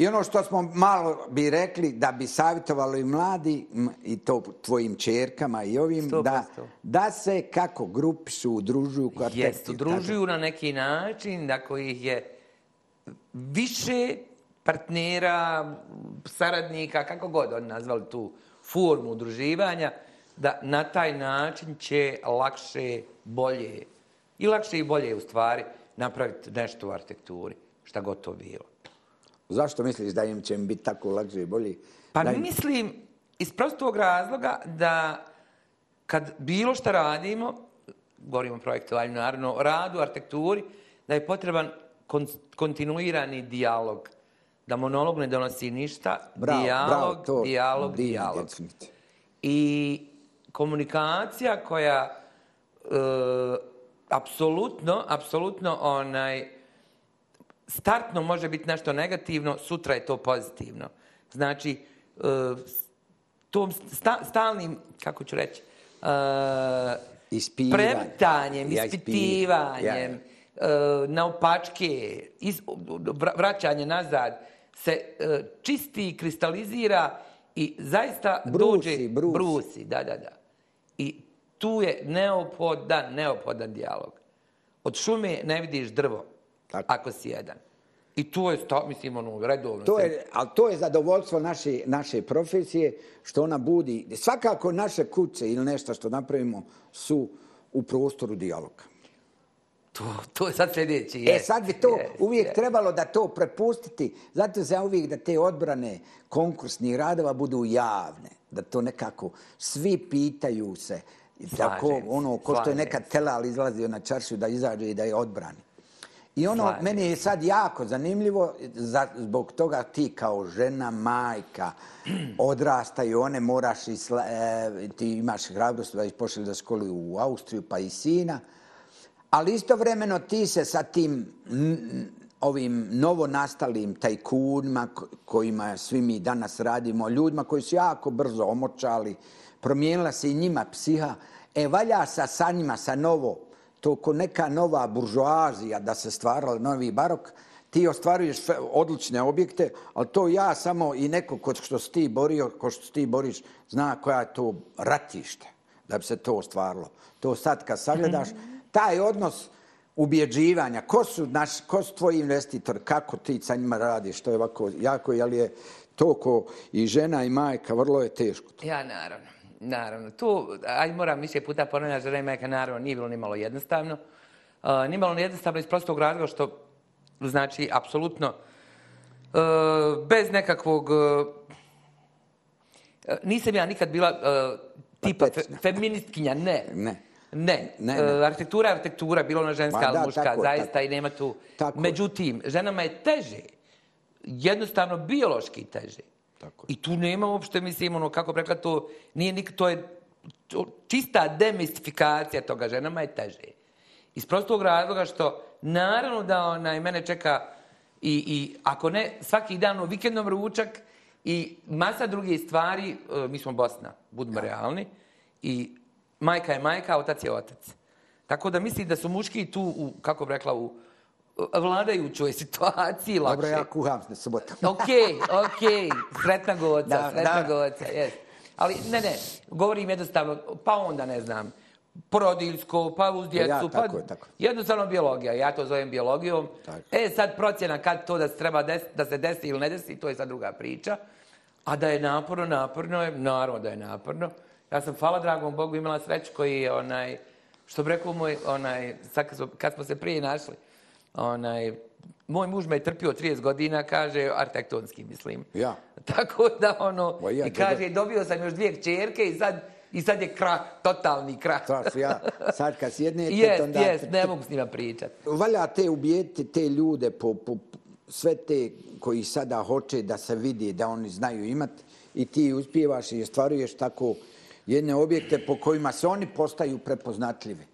I ono što smo malo bi rekli da bi savjetovali i mladi i to tvojim čerkama i ovim da, da se kako grupišu, udružuju kao Jest, udružuju na neki način da kojih je više partnera, saradnika, kako god oni nazvali tu formu udruživanja, da na taj način će lakše, bolje i lakše i bolje u stvari napraviti nešto u arhitekturi, šta god to bilo. Zašto misliš da im će im biti tako lakše i bolje? Pa da im... mislim, iz prostog razloga da kad bilo šta radimo, govorimo o projektovanju, naravno, o radu, arhitekturi, da je potreban kon kontinuirani dijalog. Da monolog ne donosi ništa, Bravo, dijalog, bravo, to dijalog, dijalog. I komunikacija koja e, apsolutno, apsolutno onaj, startno može biti nešto negativno, sutra je to pozitivno. Znači, e, tom sta, stalnim, kako ću reći, e, Ispivanje. prevrtanjem, Ja, ispitivanjem, ispivanje, e, naopačke, is, vra- vraćanje nazad, se čisti, kristalizira i zaista Brusi, dođe... brusi. brusi. Da, da, da. I tu je neophodan, neophodan dijalog. Od šume ne vidiš drvo, Tako. ako si jedan. I to je, sto, mislim, ono, redovno. To je, ali to je zadovoljstvo naše, naše profesije, što ona budi. Svakako naše kuće ili nešto što napravimo su u prostoru dijaloga. To, to je sad sljedeći. E jest, sad bi to jest, uvijek jest. trebalo da to prepustiti. Zato se uvijek da te odbrane konkursnih radova budu javne. Da to nekako svi pitaju se. I Tako, se, ono, ko što je nekad. Telal izlazio na čaršu da izađe i da je odbrani. I ono, meni je sad jako zanimljivo, za, zbog toga ti kao žena, majka, [CLEARS THROAT] odrastaju, one moraš, i sla, e, ti imaš hrabrost da ih pošli da školi u Austriju, pa i sina, ali istovremeno ti se sa tim n, ovim novonastalim tajkunima ko- kojima svi mi danas radimo, ljudima koji su jako brzo omočali, promijenila se i njima psiha, e valja sa, sa njima, sa novo, to ko neka nova buržoazija da se stvarala novi barok, ti ostvaruješ odlične objekte, ali to ja samo i neko ko što si ti borio, ko što si ti boriš, zna koja je to ratište da bi se to ostvarilo. To sad kad sagledaš, taj odnos ubjeđivanja, ko su, naš, ko su tvoji investitori, kako ti sa njima radiš, to je ovako jako, jel je to ko i žena i majka, vrlo je teško. Ja, naravno. Naravno. Tu, aj moram više puta ponavljati, žena i majka, naravno, nije bilo nimalo jednostavno. Uh, nije bilo jednostavno iz prostog razloga što, znači, apsolutno, uh, bez nekakvog... Uh, nisam ja nikad bila uh, tipa fe, feministkinja, ne. Ne. Ne, Ne, ne, arhitektura je arhitektura, bilo ona ženska, ali muška, tako zaista tako. i nema tu. Tako. Međutim, ženama je teže, jednostavno biološki teže. Tako je. I tu nema uopšte, mislim, ono, kako bi rekla, to nije nik, to je to, čista demistifikacija toga, ženama je teže. Iz prostog razloga što, naravno da ona i mene čeka i, i ako ne, svaki dan u vikendnom ručak i masa drugih stvari, e, mi smo Bosna, budimo realni, i majka je majka, otac je otac. Tako da mislim da su muški tu, u, kako bi rekla, u vladajućoj situaciji lakše. Dobro, ja kuham subotom. [LAUGHS] Okej, okej, sretna goca, Da, sretna da. goca, jes. Ali ne, ne, govorim jednostavno, pa onda ne znam, porodiljsko, pa uz djecu, Ja, pa tako je, tako. jednostavno biologija, ja to zovem biologijom. Tako. E sad procjena kad to da se treba des, da se desi ili ne desi, to je sad druga priča. A da je naporno, naporno je, naravno da je naporno. Ja sam, hvala dragom Bogu, imala sreću koji je onaj, što bi rekao moj, onaj, sad kad smo, kad smo se prije našli, onaj, moj muž me je trpio 30 godina, kaže, arhitektonski, mislim. Ja. [LAUGHS] Tako da, ono, ja, i dobro. kaže, dobio sam još dvije kćerke i sad, i sad je krah, totalni krah. To su ja, [LAUGHS] sad kad sjednete, Jest, onda... jest, ne mogu s njima pričati. Valja te ubijeti te ljude po, po, sve te koji sada hoće da se vidi da oni znaju imati i ti uspijevaš i ostvaruješ tako jedne objekte po kojima se oni postaju prepoznatljivi.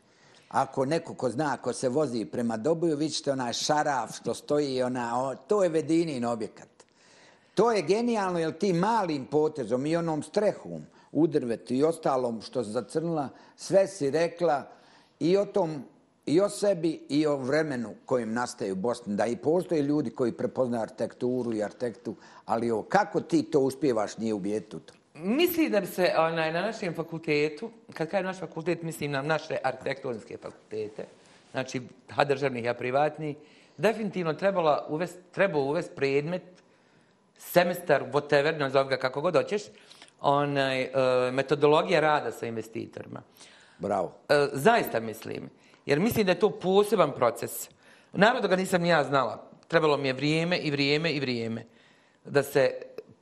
Ako neko ko zna, ako se vozi prema Doboju, vi ćete onaj šaraf što stoji, ona, o, to je Vedinin objekat. To je genijalno, jer ti malim potezom i onom strehom u drvetu i ostalom što se zacrnila, sve si rekla i o tom, i o sebi i o vremenu kojim nastaje u Bosni. Da i postoje ljudi koji prepoznaju arhitekturu i arhitektu, ali o, kako ti to uspijevaš nije u u to? Mislim da bi se onaj, na našem fakultetu, kad kažem naš fakultet, mislim na naše arhitektonske fakultete, znači ha državnih, a privatni, definitivno trebala uvest, trebao uvest predmet, semestar, whatever, nazove ga kako god hoćeš, onaj, e, metodologija rada sa investitorima. Bravo. E, zaista mislim. Jer mislim da je to poseban proces. Naravno da ga nisam ni ja znala. Trebalo mi je vrijeme i vrijeme i vrijeme. Da se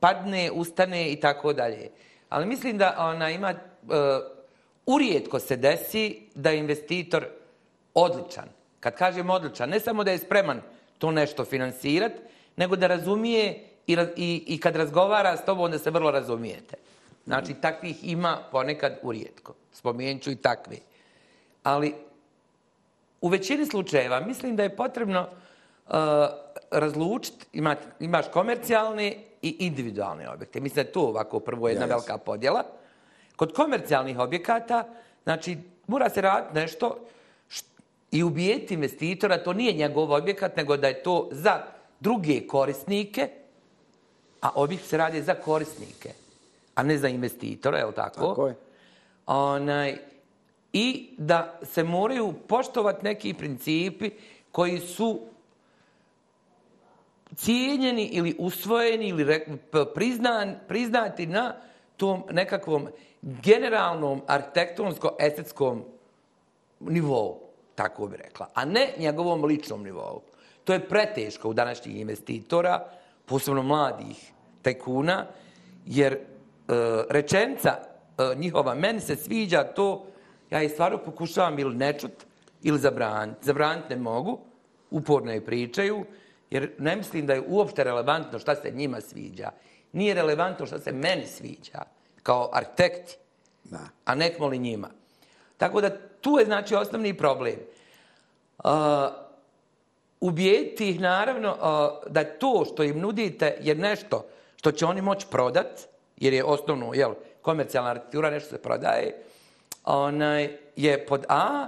padne, ustane i tako dalje. Ali mislim da ona ima... uh, urijetko se desi da je investitor odličan. Kad kažem odličan, ne samo da je spreman to nešto finansirat, nego da razumije i, i, i kad razgovara s tobom onda se vrlo razumijete. Znači, takvih ima ponekad urijetko. Spomenut ću i takve. Ali u većini slučajeva mislim da je potrebno e, uh, razlučiti, ima, imaš komercijalne i individualne objekte. Mislim da je to ovako prvo jedna Yes. velika podjela. Kod komercijalnih objekata, znači, mora se raditi nešto št- i ubijeti investitora, to nije njegov objekat, nego da je to za druge korisnike, a objekt se radi za korisnike, a ne za investitora, je li tako? Tako je. Onaj, I da se moraju poštovati neki principi koji su cijenjeni ili usvojeni ili priznan, priznati na tom nekakvom generalnom arhitektonsko-estetskom nivou, tako bi rekla, a ne njegovom ličnom nivou. To je preteško u današnjih investitora, posebno mladih tajkuna, jer e, rečenca e, njihova, meni se sviđa to, ja je stvarno pokušavam ili nečut ili zabraniti. Zabraniti ne mogu, uporno je pričaju, jer ne mislim da je uopšte relevantno šta se njima sviđa. Nije relevantno šta se meni sviđa, kao arhitekti, Da. a nek moli njima. Tako da tu je znači osnovni problem. Uh, ubijediti ih naravno uh, da to što im nudite je nešto što će oni moći prodat, jer je osnovno, jel, komercijalna arhitektura, nešto se prodaje, onaj, je pod A,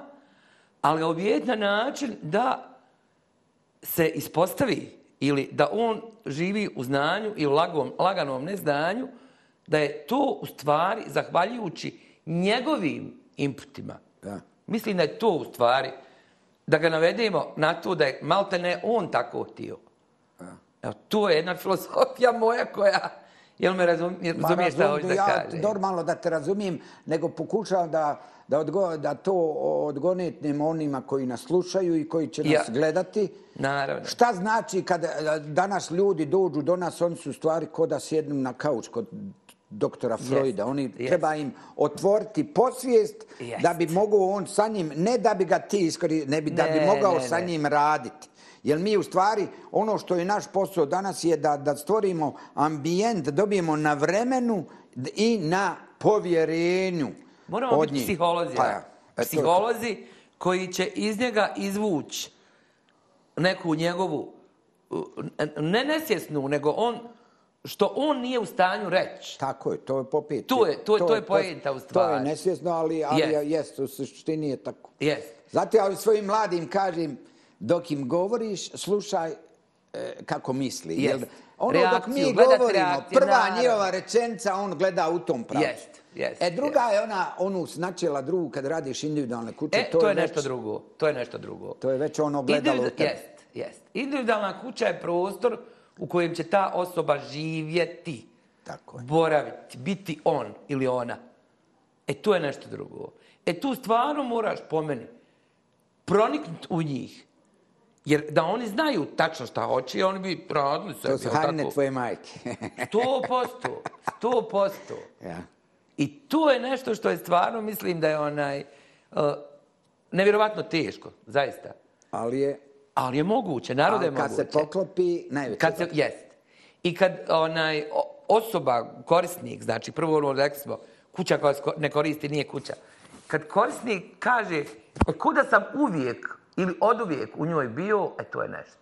ali ga ubijediti na način da se ispostavi ili da on živi u znanju ili lagom, laganom neznanju, da je to u stvari zahvaljujući njegovim inputima. Da. Mislim da je to u stvari, da ga navedemo na to da je malte ne on tako htio. Evo, to je jedna filosofija moja koja, jel me razumiješ šta hoću da ja kažem? normalno da te razumijem, nego pokušavam da, da, odgo, da to odgonetnem onima koji nas slušaju i koji će nas Ja. gledati. Naravno. Šta znači kada e, danas ljudi dođu do nas, oni su stvari ko da sjednu na kauč kod doktora Freuda. Oni jest. treba im otvoriti posvijest Jest. da bi mogao on sa njim, ne da bi ga ti iskori, ne bi, da bi Ne, mogao ne, sa ne. njim raditi. Jer mi u stvari, ono što je naš posao danas je da, da stvorimo ambijent, da dobijemo na vremenu i na povjerenju Moramo od biti njih. psiholozi. Pa ja. E, psiholozi koji će iz njega izvući neku njegovu, uh, ne nesjesnu, nego on, što on nije u stanju reći. Tako je, to je popet. To je- to je- to je poenta u To je stvari. nesvjesno, ali, ali jest. jest, u suštini je tako. Jest. Zato ja svojim mladim kažem, dok im govoriš, slušaj e, kako misli. Jest. Jer ono dok Reakciju, mi gledat govorimo, prva naravno. njihova rečenica, on gleda u tom pravcu. Jest, jest, E, druga je ona, onu načela drugu kad radiš individualne kuće. E, to, je već- nešto drugo. To je nešto drugo. To je već ono gledalo u Individu- tebi. Jest, jest. Individualna kuća je prostor u kojem će ta osoba živjeti, Tako je. boraviti, biti on ili ona. E, to je nešto drugo. E, tu stvarno moraš po meni proniknuti u njih. Jer da oni znaju tačno šta hoće, oni bi radili sebi. To su tako? tvoje majke. Sto posto. Sto posto. ja. I to je nešto što je stvarno, mislim da je onaj, uh, nevjerovatno teško, zaista. Ali je, Ali je moguće, narod je ali kad moguće. se poklopi, najveće. Kad se, jest. I kad onaj, osoba, korisnik, znači prvo ono rekli smo, kuća koja ne koristi nije kuća. Kad korisnik kaže, e, kuda sam uvijek ili od uvijek u njoj bio, e to je nešto.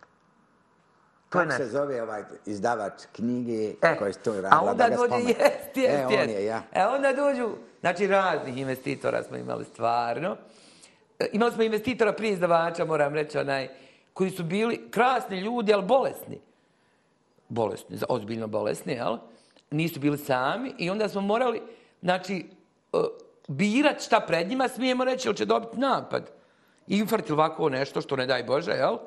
To je se zove ovaj izdavač knjige E, koji to je a radila? onda da ga dođe, spomenu? jest, jest, E, on jest. je, ja. E, onda dođu, znači raznih investitora smo imali stvarno. E, Imali smo investitora prije izdavača, moram reći, onaj, koji su bili krasni ljudi, ali bolesni. Bolesni, ozbiljno bolesni, jel? Nisu bili sami i onda smo morali, znači, e, birat šta pred njima smijemo reći, ili će dobiti napad. Infarkt ili ovako nešto, što ne daj Bože, jel?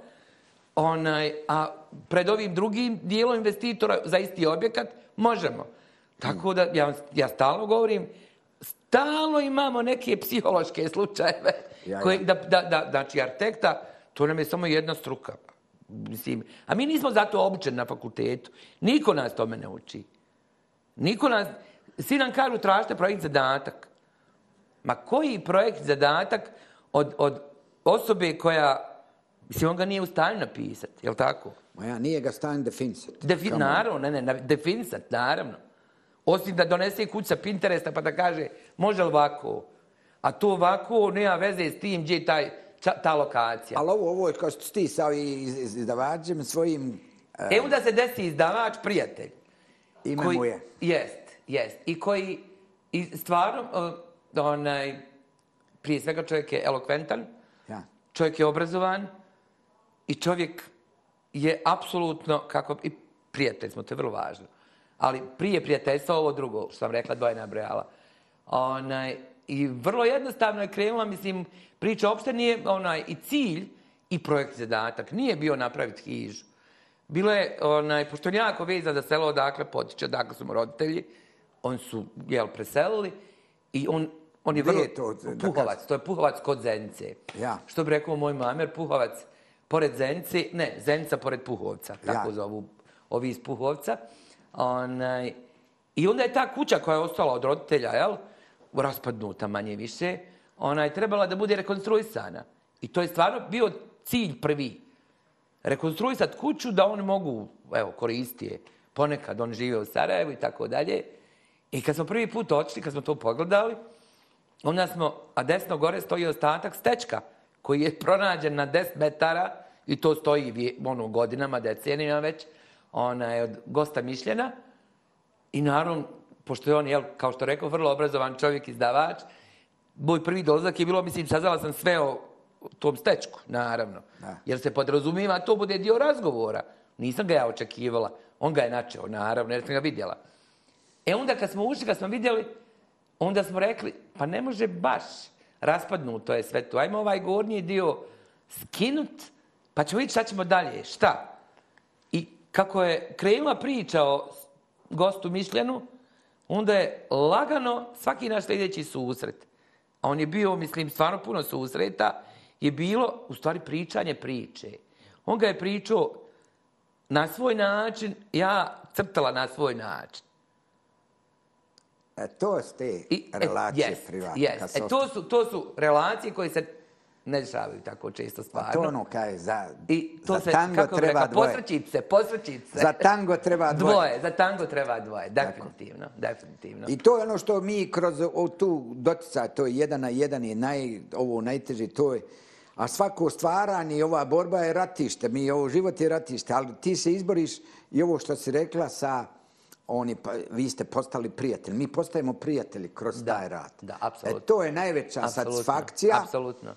Onaj, a pred ovim drugim dijelom investitora za isti objekat možemo. Tako da ja, ja stalno govorim, stalno imamo neke psihološke slučajeve. Ja, ja. Koje, da, da, da, znači, arhitekta, to nam je samo jedna struka. Mislim, a mi nismo zato obučeni na fakultetu. Niko nas tome ne uči. Niko nas... Svi nam kažu tražite projekt zadatak. Ma koji projekt zadatak od, od osobe koja... Mislim, on ga nije u stanju napisati, je li tako? Ma ja, nije ga stan definisati. Defi, on. naravno, ne, ne, na- definisat, naravno. Osim da donese kuć sa Pinteresta pa da kaže, može li ovako? A to ovako nema veze s tim gdje je taj, ča- ta lokacija. Ali ovo, ovo je kao što si ti sa iz- izdavačem svojim e, E onda se desi izdavač, prijatelj. ime koji, mu je. Jest, jest. I koji, i stvarno, uh, onaj, prije svega čovjek je elokventan čovjek je obrazovan i čovjek je apsolutno, kako, i prijatelj smo, to je vrlo važno. Ali prije prijateljstva ovo drugo, što sam rekla, dvoje nabrojala. Onaj, I vrlo jednostavno je krenula, mislim, priča uopšte nije onaj, i cilj i projekt zadatak. Nije bio napraviti hižu. Bilo je, onaj, pošto on je jako vezan za selo odakle potiče, odakle su mu roditelji, on su, jel, preselili i on, on je vrlo... je to, Puhovac, to je Puhovac kod Zenice. Ja. Što bi rekao moj mamer, Puhovac pored Zenice, ne, Zenica pored Puhovca, tako Ja. zovu ovi iz Puhovca. Onaj, I onda je ta kuća koja je ostala od roditelja, jel, raspadnuta manje više, ona je trebala da bude rekonstruisana. I to je stvarno bio cilj prvi. rekonstruisati kuću da oni mogu, evo, koristiti je ponekad, oni žive u Sarajevu i tako dalje. I kad smo prvi put očili, kad smo to pogledali, onda smo, a desno gore stoji ostatak stečka, koji je pronađen na 10 metara, i to stoji ono, godinama, decenijama već, ona je od gosta mišljena. I naravno, pošto je on, jel, kao što rekao, vrlo obrazovan čovjek, izdavač, moj prvi dolazak je bilo, mislim, saznala sam sve o tom stečku, naravno. Da. Jer se podrazumiva, to bude dio razgovora. Nisam ga ja očekivala. On ga je načeo, naravno, jer sam ga vidjela. E onda kad smo ušli, kad smo vidjeli, onda smo rekli, pa ne može baš raspadnuto je sve to. Ajmo ovaj gornji dio skinut, pa ćemo vidjeti šta ćemo dalje. Šta? I kako je krenula priča o gostu Mišljenu, onda je lagano svaki naš sljedeći susret. A on je bio, mislim, stvarno puno susreta, je bilo, u stvari, pričanje priče. On ga je pričao na svoj način, ja crtala na svoj način. E, to su te I, e, relacije yes, privatne. Yes. E, to, su, to su relacije koje se ne dešavaju tako često stvarno. A to ono kaj, za, I to za se, tango kako treba rekla, dvoje. Posrećit se, posrećit se. Za tango treba dvoje. Dvoje, za tango treba dvoje, definitivno, tako. definitivno. I to je ono što mi kroz o, tu dotica, to je jedan na jedan je naj, ovo najteže, to je, a svako stvaranje i ova borba je ratište, mi ovo život je ratište, ali ti se izboriš i ovo što si rekla sa, oni, pa, vi ste postali prijatelji. Mi postajemo prijatelji kroz da, taj rat. Da, apsolutno. E, to je najveća apsolutno, satisfakcija. Apsolutno.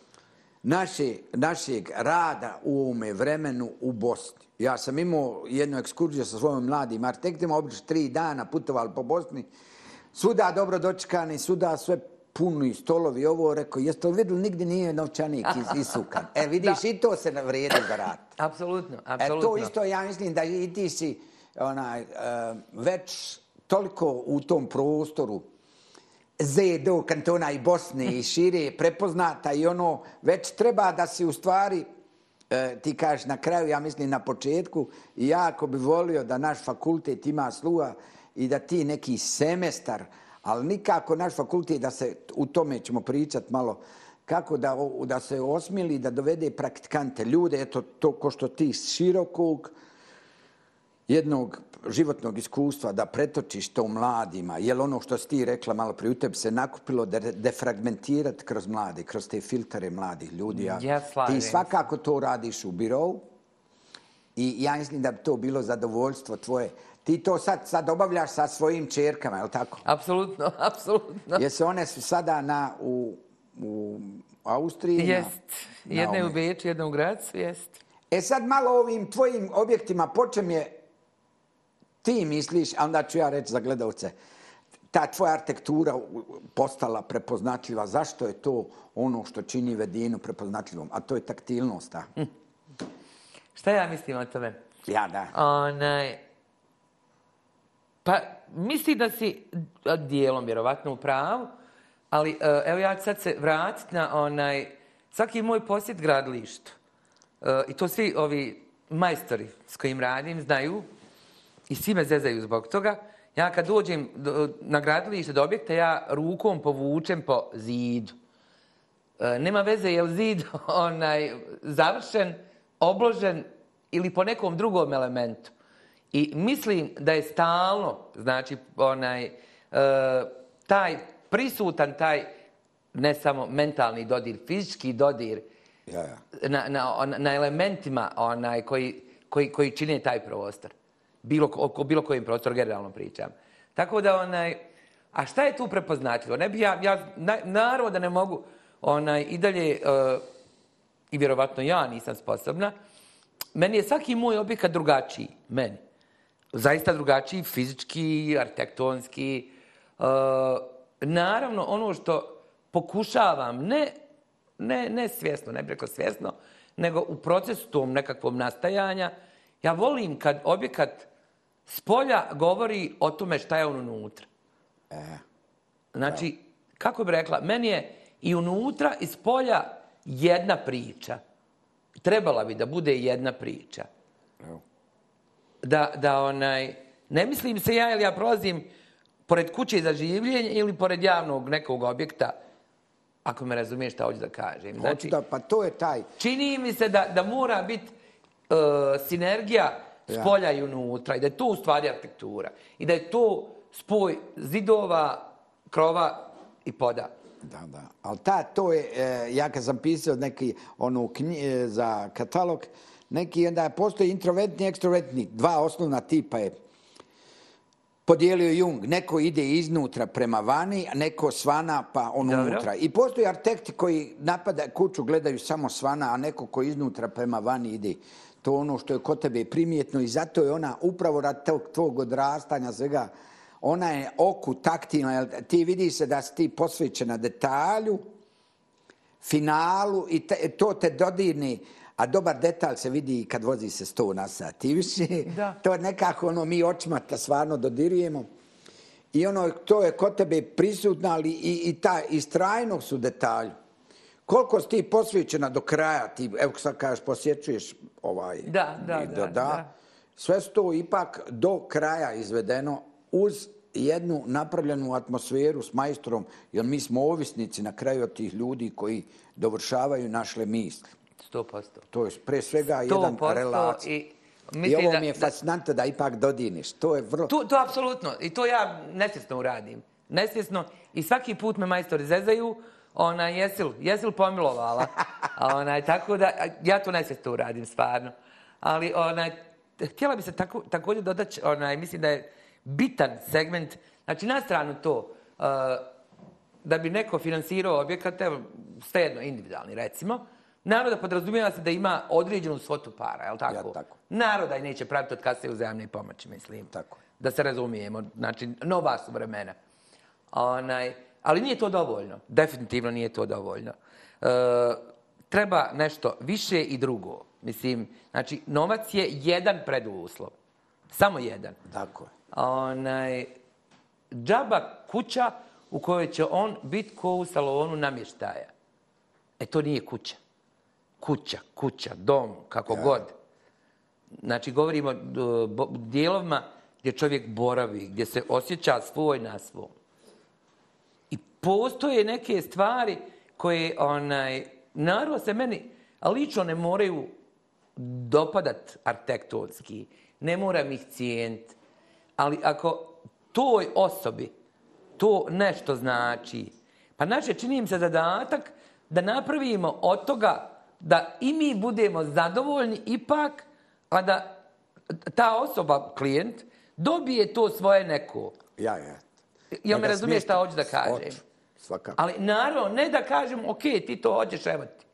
Naše, našeg rada u ovome vremenu u Bosni. Ja sam imao jednu ekskurziju sa svojim mladim arhitektima, obično tri dana putovali po Bosni. Suda dobro dočekani, suda sve puni stolovi, ovo rekao, jeste li vidjeli, nigdje nije novčanik is, isukan. E, vidiš, i to se vrijedi za rat. Apsolutno, apsolutno. E, to isto, ja mislim da i ti si onaj, e, već toliko u tom prostoru ZDO, kantona i Bosne i šire prepoznata i ono već treba da se u stvari e, ti kažeš na kraju, ja mislim na početku, i jako bi volio da naš fakultet ima sluha i da ti neki semestar, ali nikako naš fakultet da se, u tome ćemo pričat malo, kako da, da se osmili, da dovede praktikante, ljude, eto to ko što ti širokog, jednog životnog iskustva da pretočiš to mladima, je ono što si ti rekla malo prije, u tebi se nakupilo da defragmentirati kroz mlade, kroz te filtere mladih ljudi. Ja, ja ti svakako to radiš u birovu i ja mislim da bi to bilo zadovoljstvo tvoje. Ti to sad, sad obavljaš sa svojim čerkama, je li tako? Apsolutno, [LAUGHS] apsolutno. Jesu one su sada na, u, u Austriji? Jest. Jedna u Beču, jedna u Gracu, jest. E sad malo ovim tvojim objektima počem je ti misliš, a onda ću ja reći za gledalce, ta tvoja arhitektura postala prepoznatljiva. Zašto je to ono što čini Vedinu prepoznatljivom? A to je taktilnost, a? Hm. Šta ja mislim o tome? Ja, da. Onaj, pa, misli da si dijelom vjerovatno u pravu, ali e, evo ja ću sad se vratiti na onaj, svaki moj posjet gradilištu. E, I to svi ovi majstori s kojim radim znaju, i svi me zezaju zbog toga. Ja kad dođem do, na gradilište do objekta, ja rukom povučem po zidu. E, nema veze je li zid [LAUGHS] onaj, završen, obložen ili po nekom drugom elementu. I mislim da je stalno, znači, onaj, e, taj prisutan, taj ne samo mentalni dodir, fizički dodir ja, ja. Na, na, na elementima onaj, koji, koji, koji čine taj prostor bilo, o bilo kojim prostoru generalno pričam. Tako da, onaj, a šta je tu prepoznatljivo? Ne bi ja, ja na, naravno da ne mogu onaj, i dalje, uh, i vjerovatno ja nisam sposobna, meni je svaki moj objekat drugačiji, meni. Zaista drugačiji, fizički, arhitektonski. Uh, naravno, ono što pokušavam, ne, ne, ne svjesno, ne preko svjesno, nego u procesu tom nekakvom nastajanja, ja volim kad objekat spolja govori o tome šta je on unutra. E, znači, da. kako bi rekla, meni je i unutra i spolja jedna priča. Trebala bi da bude jedna priča. Evo. Da, da onaj, ne mislim se ja ili ja prolazim pored kuće za življenje ili pored javnog nekog objekta, ako me razumiješ šta hoću da kažem. Znači, da, pa to je taj. Čini mi se da, da mora biti sinergija s Ja. polja i unutra i da je to u stvari arhitektura. I da je to spoj zidova, krova i poda. Da, da. Ali ta, to je, e, ja kad sam pisao neki, onu knji, e, za katalog, neki, onda postoji introvertni i ekstrovertni. Dva osnovna tipa je podijelio Jung. Neko ide iznutra prema vani, a neko svana pa on Dobro. unutra. I postoji arhitekti koji napada kuću, gledaju samo svana, a neko koji iznutra prema vani ide. To ono što je kod tebe primjetno i zato je ona upravo rad tog tvog odrastanja svega, ona je oku taktilna, jel ti vidi se da si ti posvećena detalju, finalu i te, to te dodirni, a dobar detalj se vidi kad vozi se sto na sat. I više, [LAUGHS] Da. to je nekako ono, mi očima te stvarno dodirujemo. I ono, to je kod tebe prisutno, ali i, i ta istrajnog su detalju. Koliko si ti posvećena do kraja, ti, evo sad kažeš, posjećuješ ovaj... Da, da, i da, da. Sve su to ipak do kraja izvedeno uz jednu napravljenu atmosferu s majstrom, jer mi smo ovisnici na kraju od tih ljudi koji dovršavaju naše misli. 100%. To je pre svega jedan 100% relacij. I, I mislim ovo da- mi je da- fascinantno da ipak dodiniš. To je vrlo... To, to apsolutno. I to ja nesvjesno uradim. Nesvjesno. I svaki put me majstori zezaju. Ona, jesil, jesil pomilovala. A Onaj, tako da, ja to nesvjesno uradim, stvarno. Ali, onaj, htjela bi se tako, također dodati, onaj, mislim da je bitan segment, znači na stranu to, uh, da bi neko finansirao objekat, evo, stejedno, individualni, recimo, naroda podrazumijeva se da ima određenu svotu para, je li tako? Ja, tako. Naroda i neće praviti od kase uzajamne pomoći, mislim. Tako. Da se razumijemo. Znači, nova su vremena. Onaj, ali nije to dovoljno. Definitivno nije to dovoljno. E, treba nešto više i drugo. Mislim, znači, novac je jedan preduslov. Samo jedan. Tako je. Onaj, džaba kuća u kojoj će on biti ko u salonu namještaja. E, to nije kuća. Kuća, kuća, dom, kako Ja. god. Znači, govorimo o bo- dijelovima gdje čovjek boravi, gdje se osjeća svoj na svom. Postoje neke stvari koje, onaj, naravno se meni lično ne moraju dopadat arhitektonski, ne moram ih cijeniti, ali ako toj osobi to nešto znači, pa naše čini im se zadatak da napravimo od toga da i mi budemo zadovoljni ipak, a da ta osoba, klijent, dobije to svoje neko. Ja, ja. Jel me razumiješ šta hoću da kažem? Hoću, Svakako. Ali naravno, ne da kažem, ok, ti to hoćeš, evo ti.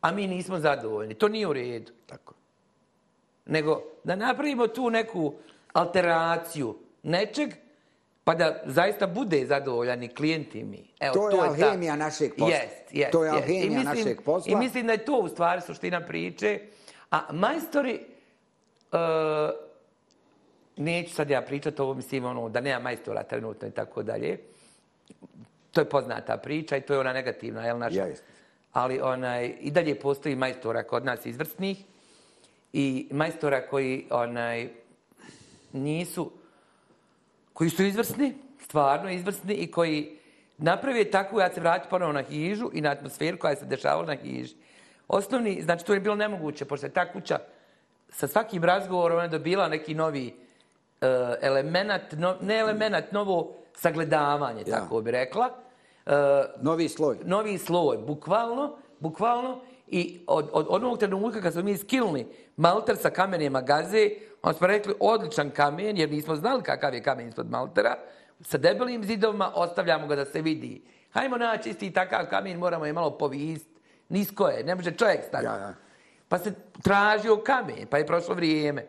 A mi nismo zadovoljni. To nije u redu. Tako. Nego da napravimo tu neku alteraciju nečeg, pa da zaista bude zadovoljan i klijent i mi. Evo, To je ta- alhemija našeg posla. Jest, jest, To je jest. Alhemija mislim- našeg posla. I mislim da je to u stvari suština priče. A majstori, uh, neću sad ja pričati ovo, mislim, ono, da nema majstora trenutno i tako dalje. To je poznata priča i to je ona negativna, jel naša? Jest. Ali onaj, i dalje postoji majstora kod nas izvrsnih i majstora koji onaj, nisu, koji su izvrsni, stvarno izvrsni i koji naprave takvu, ja se vratim ponovo na hižu i na atmosferu koja se dešavala na hiži. Osnovni, znači to je bilo nemoguće, pošto je ta kuća sa svakim razgovorom ona dobila neki novi uh, element, no, ne element, novo sagledavanje, Ja. tako bi rekla. Uh, Novi sloj. novi sloj, bukvalno, bukvalno, i od, od onog trenutka kad smo mi skilni malter sa kamenima gaze, on smo rekli odličan kamen, jer nismo znali kakav je kamen ispod maltera, sa debelim zidovima ostavljamo ga da se vidi. Hajmo naći isti takav kamen, moramo je malo povist, nisko je, ne može čovjek stati. Ja, ja. Pa se tražio kamen, pa je prošlo vrijeme.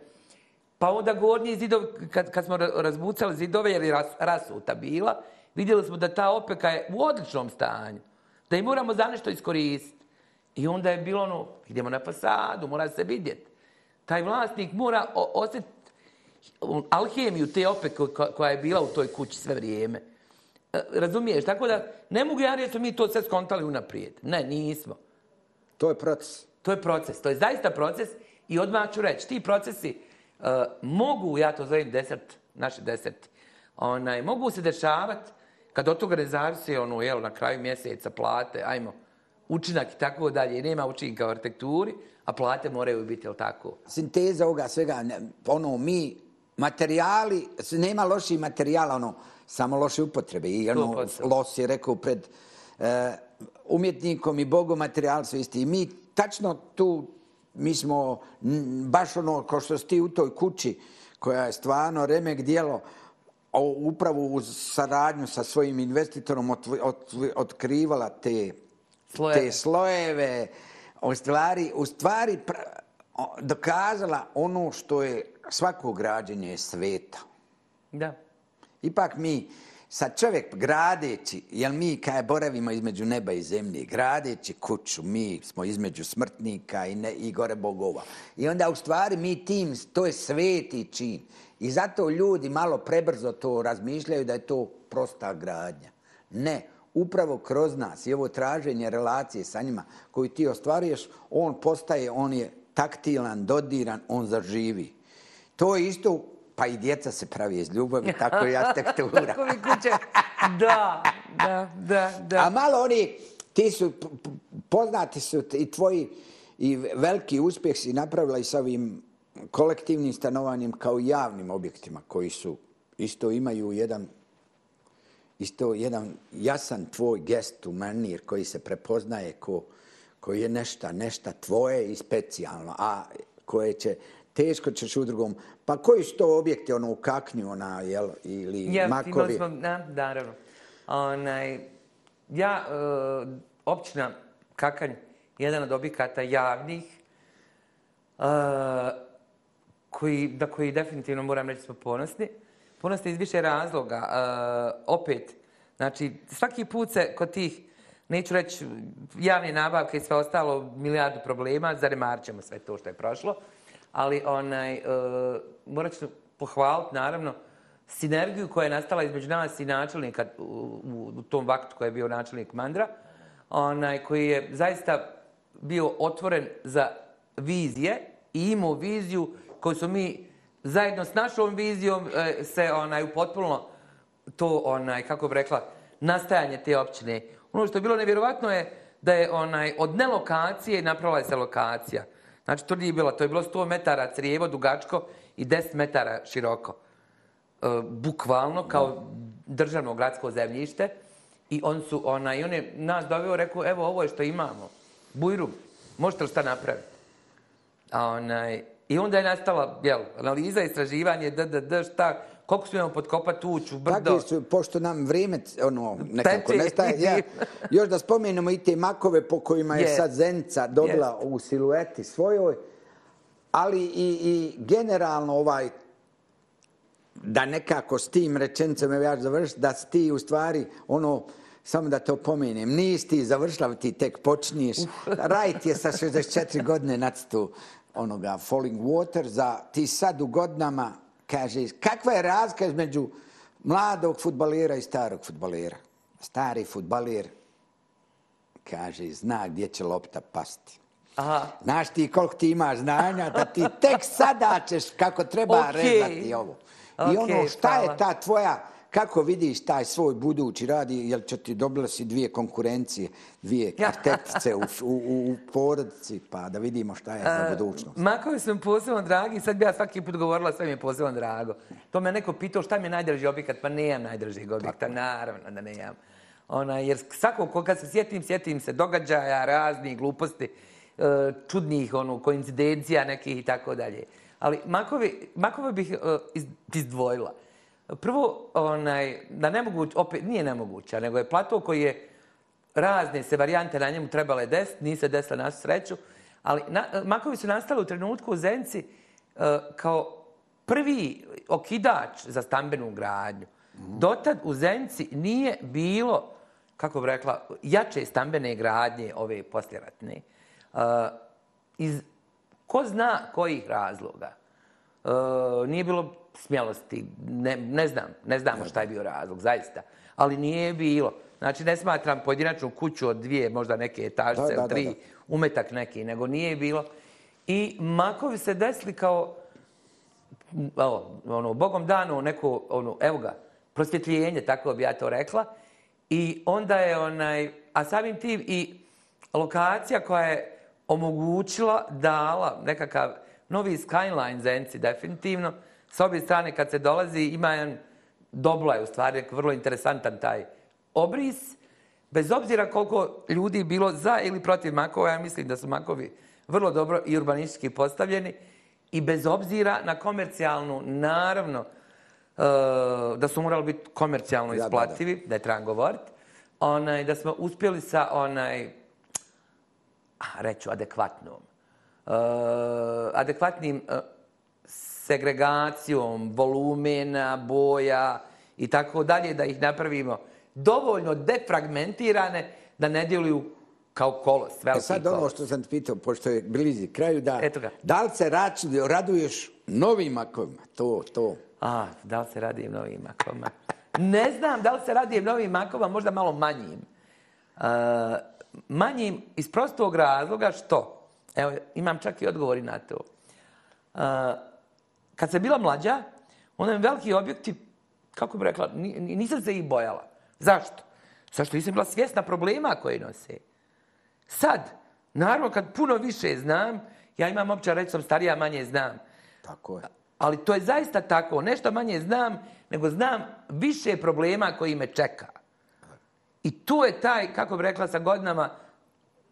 Pa onda gornji zidov, kad, kad smo ra- razbucali zidove, jer je ras, rasuta bila, vidjeli smo da ta opeka je u odličnom stanju. Da je moramo za nešto iskoristiti. I onda je bilo ono, idemo na fasadu, mora se vidjeti. Taj vlasnik mora osjetiti alhemiju te opeke ko- koja je bila u toj kući sve vrijeme. E, Razumiješ? Tako da ne mogu ja reći mi to sve skontali unaprijed. Ne, nismo. To je proces. To je proces, to je zaista proces i odmah ću reći, ti procesi uh, mogu, ja to zovem deset, naše deset, onaj, mogu se dešavati kad od toga ne zavisi ono, jel, na kraju mjeseca plate, ajmo, učinak i tako dalje, nema učinka u arhitekturi, a plate moraju biti, jel tako? Sinteza ovoga svega, ono, mi, materijali, nema loših materijala, ono, samo loše upotrebe. I ono, 100%. Los je rekao pred e, umjetnikom i Bogom materijal su isti. I mi tačno tu, mi smo baš ono, ko što si ti u toj kući, koja je stvarno remek dijelo, upravo uz saradnju sa svojim investitorom otkrivala te Slojeve. te slojeve, u stvari, u stvari dokazala ono što je svako građenje je sveto. Da. Ipak mi, sad čovjek gradeći, jel mi kaj boravimo između neba i zemlje, gradeći kuću, mi smo između smrtnika i, ne, i gore bogova. I onda u stvari mi tim, to je sveti čin. I zato ljudi malo prebrzo to razmišljaju da je to prosta gradnja. Ne, upravo kroz nas i ovo traženje relacije sa njima koju ti ostvaruješ, on postaje, on je taktilan, dodiran, on zaživi. To je isto, pa i djeca se pravi iz ljubavi, [LAUGHS] tako i arhitektura. Tako mi kuće. Da, da, da, da. A malo oni, ti su, poznati su i tvoji i veliki uspjeh si napravila i sa ovim kolektivnim stanovanjem kao javnim objektima koji su isto imaju jedan isto jedan jasan tvoj gest u manir koji se prepoznaje ko, koji je nešta, nešta tvoje i specijalno, a koje će teško ćeš u drugom. Pa koji su to objekti, ono u kaknju, ona, jel, ili Ja, makovi? imali smo, da, naravno. Onaj, ja, e, općina Kakanj, jedan od objekata javnih, e, koji, da koji definitivno moram reći smo ponosni. Ponosni iz više razloga. E, opet, znači, svaki put se kod tih, neću reći javne nabavke i sve ostalo, milijardu problema, zanemar ćemo sve to što je prošlo, ali onaj, e, morat ću pohvaliti, naravno, sinergiju koja je nastala između nas i načelnika u, u, u tom vaktu koji je bio načelnik Mandra, onaj, koji je zaista bio otvoren za vizije i imao viziju koju su mi zajedno s našom vizijom e, se onaj upotpuno to onaj kako bih rekla nastajanje te općine. Ono što je bilo nevjerovatno je da je onaj od nelokacije napravila se lokacija. Znači to nije bilo, to je bilo 100 metara crijevo dugačko i 10 metara široko. E, bukvalno kao državno gradsko zemljište i on su onaj on je nas doveo rekao evo ovo je što imamo. Bujrum, možete li šta napraviti? A onaj, I onda je nastala jel, analiza, istraživanje, d, d, d, šta, koliko smijemo podkopati uću, brdo. Takvi su, pošto nam vrijeme ono, nekako nestaje, ja, [LAUGHS] još da spomenemo i te makove po kojima je Jest. sad Zenica dobila u silueti svojoj, ali i, i generalno ovaj, da nekako s tim rečenicama ja ću završiti, da si ti u stvari ono, samo da te opomenem, nisi ti završila, ti tek počniješ. [LAUGHS] Rajt je sa 64 godine nacrtu onoga Falling Water, za ti sad u godinama, kaže, kakva je razlika između mladog futbalera i starog futbalera? Stari futbaler, kaže, zna gdje će lopta pasti. Aha, Znaš ti koliko ti imaš znanja da ti tek sada ćeš kako treba Okej. rezati ovo. I ono Okej, šta je hvala. ta tvoja, kako vidiš taj svoj budući radi, jel će ti dobila si dvije konkurencije, dvije arhitektice u, u, u porodici, pa da vidimo šta je za budućnost. Makovi su mi posebno dragi, sad bi ja svaki put govorila sve mi je posebno drago. To me neko pitao šta mi je najdraži objekat, pa nemam najdražih objekta, naravno da nemam. Ona, jer svakog ko kad se sjetim, sjetim se događaja, raznih gluposti, e, čudnih ono, koincidencija nekih i tako dalje. Ali makovi, makove bih e, iz- izdvojila. Prvo, onaj, da nemoguć, opet nije nemoguća, nego je plato koji je razne se varijante na njemu trebale desiti, nije se desila na sreću, ali na, makovi su nastali u trenutku u Zenci e, kao prvi okidač za stambenu gradnju. Dotad u Zenci nije bilo, kako bi rekla, jače stambene gradnje ove posljeratne. E, iz ko zna kojih razloga. E, nije bilo smjelosti, ne, ne znam, ne znamo šta je bio razlog, zaista. Ali nije bilo. Znači, ne smatram pojedinačnu kuću od dvije, možda neke etažice, Da, da, tri, da, da. umetak neki, nego nije bilo. I makovi se desili kao, evo, ono, Bogom dano neko, ono, evo ga, prosvjetljenje, tako bi ja to rekla. I onda je onaj, a samim tim i lokacija koja je omogućila, dala nekakav novi skyline za definitivno. S obje strane, kad se dolazi, ima jedan dobla je u stvari, vrlo interesantan taj obris. Bez obzira koliko ljudi bilo za ili protiv makova, ja mislim da su makovi vrlo dobro i urbanistički postavljeni. I bez obzira na komercijalnu, naravno, uh, da su morali biti komercijalno isplativi, ja, da, da. da je trebam govoriti, onaj, da smo uspjeli sa onaj, reću, adekvatnom, uh, adekvatnim uh, segregacijom volumena, boja i tako dalje, da ih napravimo dovoljno defragmentirane da ne djeluju kao kolos, veliki e sad kolos. ono što sam ti pitao, pošto je blizi kraju, da, da li se rač, raduješ novim makovima? To, to. A, da li se radim novim makovima? Ne znam da li se radim novim makovima, možda malo manjim. Uh, manjim iz prostog razloga što, evo, imam čak i odgovori na to. Uh, kad se bila mlađa, onda mi veliki objekti, kako bih rekla, nisam se ih bojala. Zašto? Zašto nisam bila svjesna problema koje nose. Sad, naravno, kad puno više znam, ja imam opća reći, sam starija, manje znam. Tako je. Ali to je zaista tako. Nešto manje znam, nego znam više problema koji me čeka. I tu je taj, kako bih rekla sa godinama,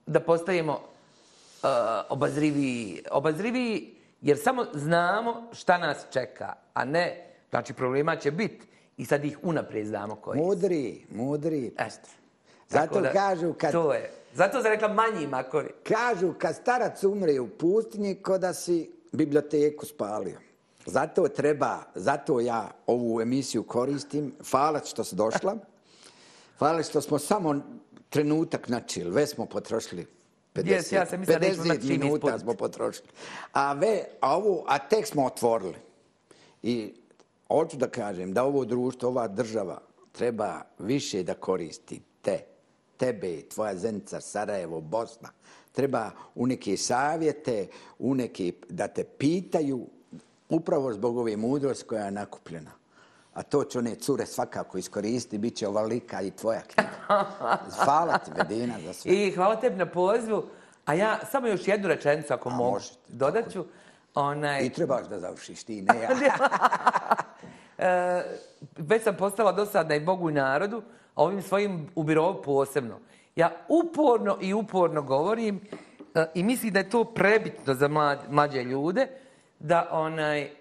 da postavimo uh, obazriviji. Obazriviji jer samo znamo šta nas čeka, a ne, znači problema će biti i sad ih unaprijed znamo koji. Mudri, mudri. Eto. Zato da, kažu kad... To je. Zato se rekla manji makovi. Kažu kad starac umre u pustinji, ko da si biblioteku spalio. Zato treba, zato ja ovu emisiju koristim. Hvala što si došla. [LAUGHS] Hvala što smo samo trenutak načili. Već smo potrošili 50, yes, ja sam 50 minuta smo potrošili. A, ve, a, ovo, a tek smo otvorili. I hoću da kažem da ovo društvo, ova država treba više da koristi te, tebe, tvoja Zenica, Sarajevo, Bosna. Treba u neke savjete, u neke da te pitaju upravo zbog ove mudrosti koja je nakupljena. A to će one cure svakako iskoristiti, bit će ovalika i tvoja knjiga. Hvala ti, Vedina, za sve. I hvala tebi na pozivu. A ja samo još jednu rečenicu, ako mogu, dodat ću. Onaj... I trebaš da završiš ti, ne ja. [LAUGHS] e, već sam postala dosadna i Bogu i narodu, a ovim svojim u birovu posebno. Ja uporno i uporno govorim e, i mislim da je to prebitno za mlađe ljude, da onaj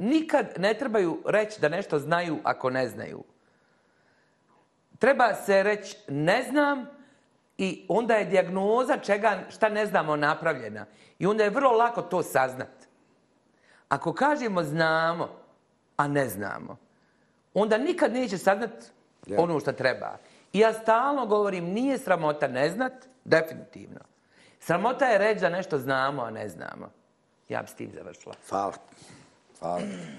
nikad ne trebaju reći da nešto znaju ako ne znaju. Treba se reći ne znam i onda je dijagnoza čega, šta ne znamo napravljena. I onda je vrlo lako to saznat. Ako kažemo znamo, a ne znamo, onda nikad neće saznat ja. ono što treba. I ja stalno govorim, nije sramota ne znat, definitivno. Sramota je reći da nešto znamo, a ne znamo. Ja bi s tim završila. Hvala. Fahrrad.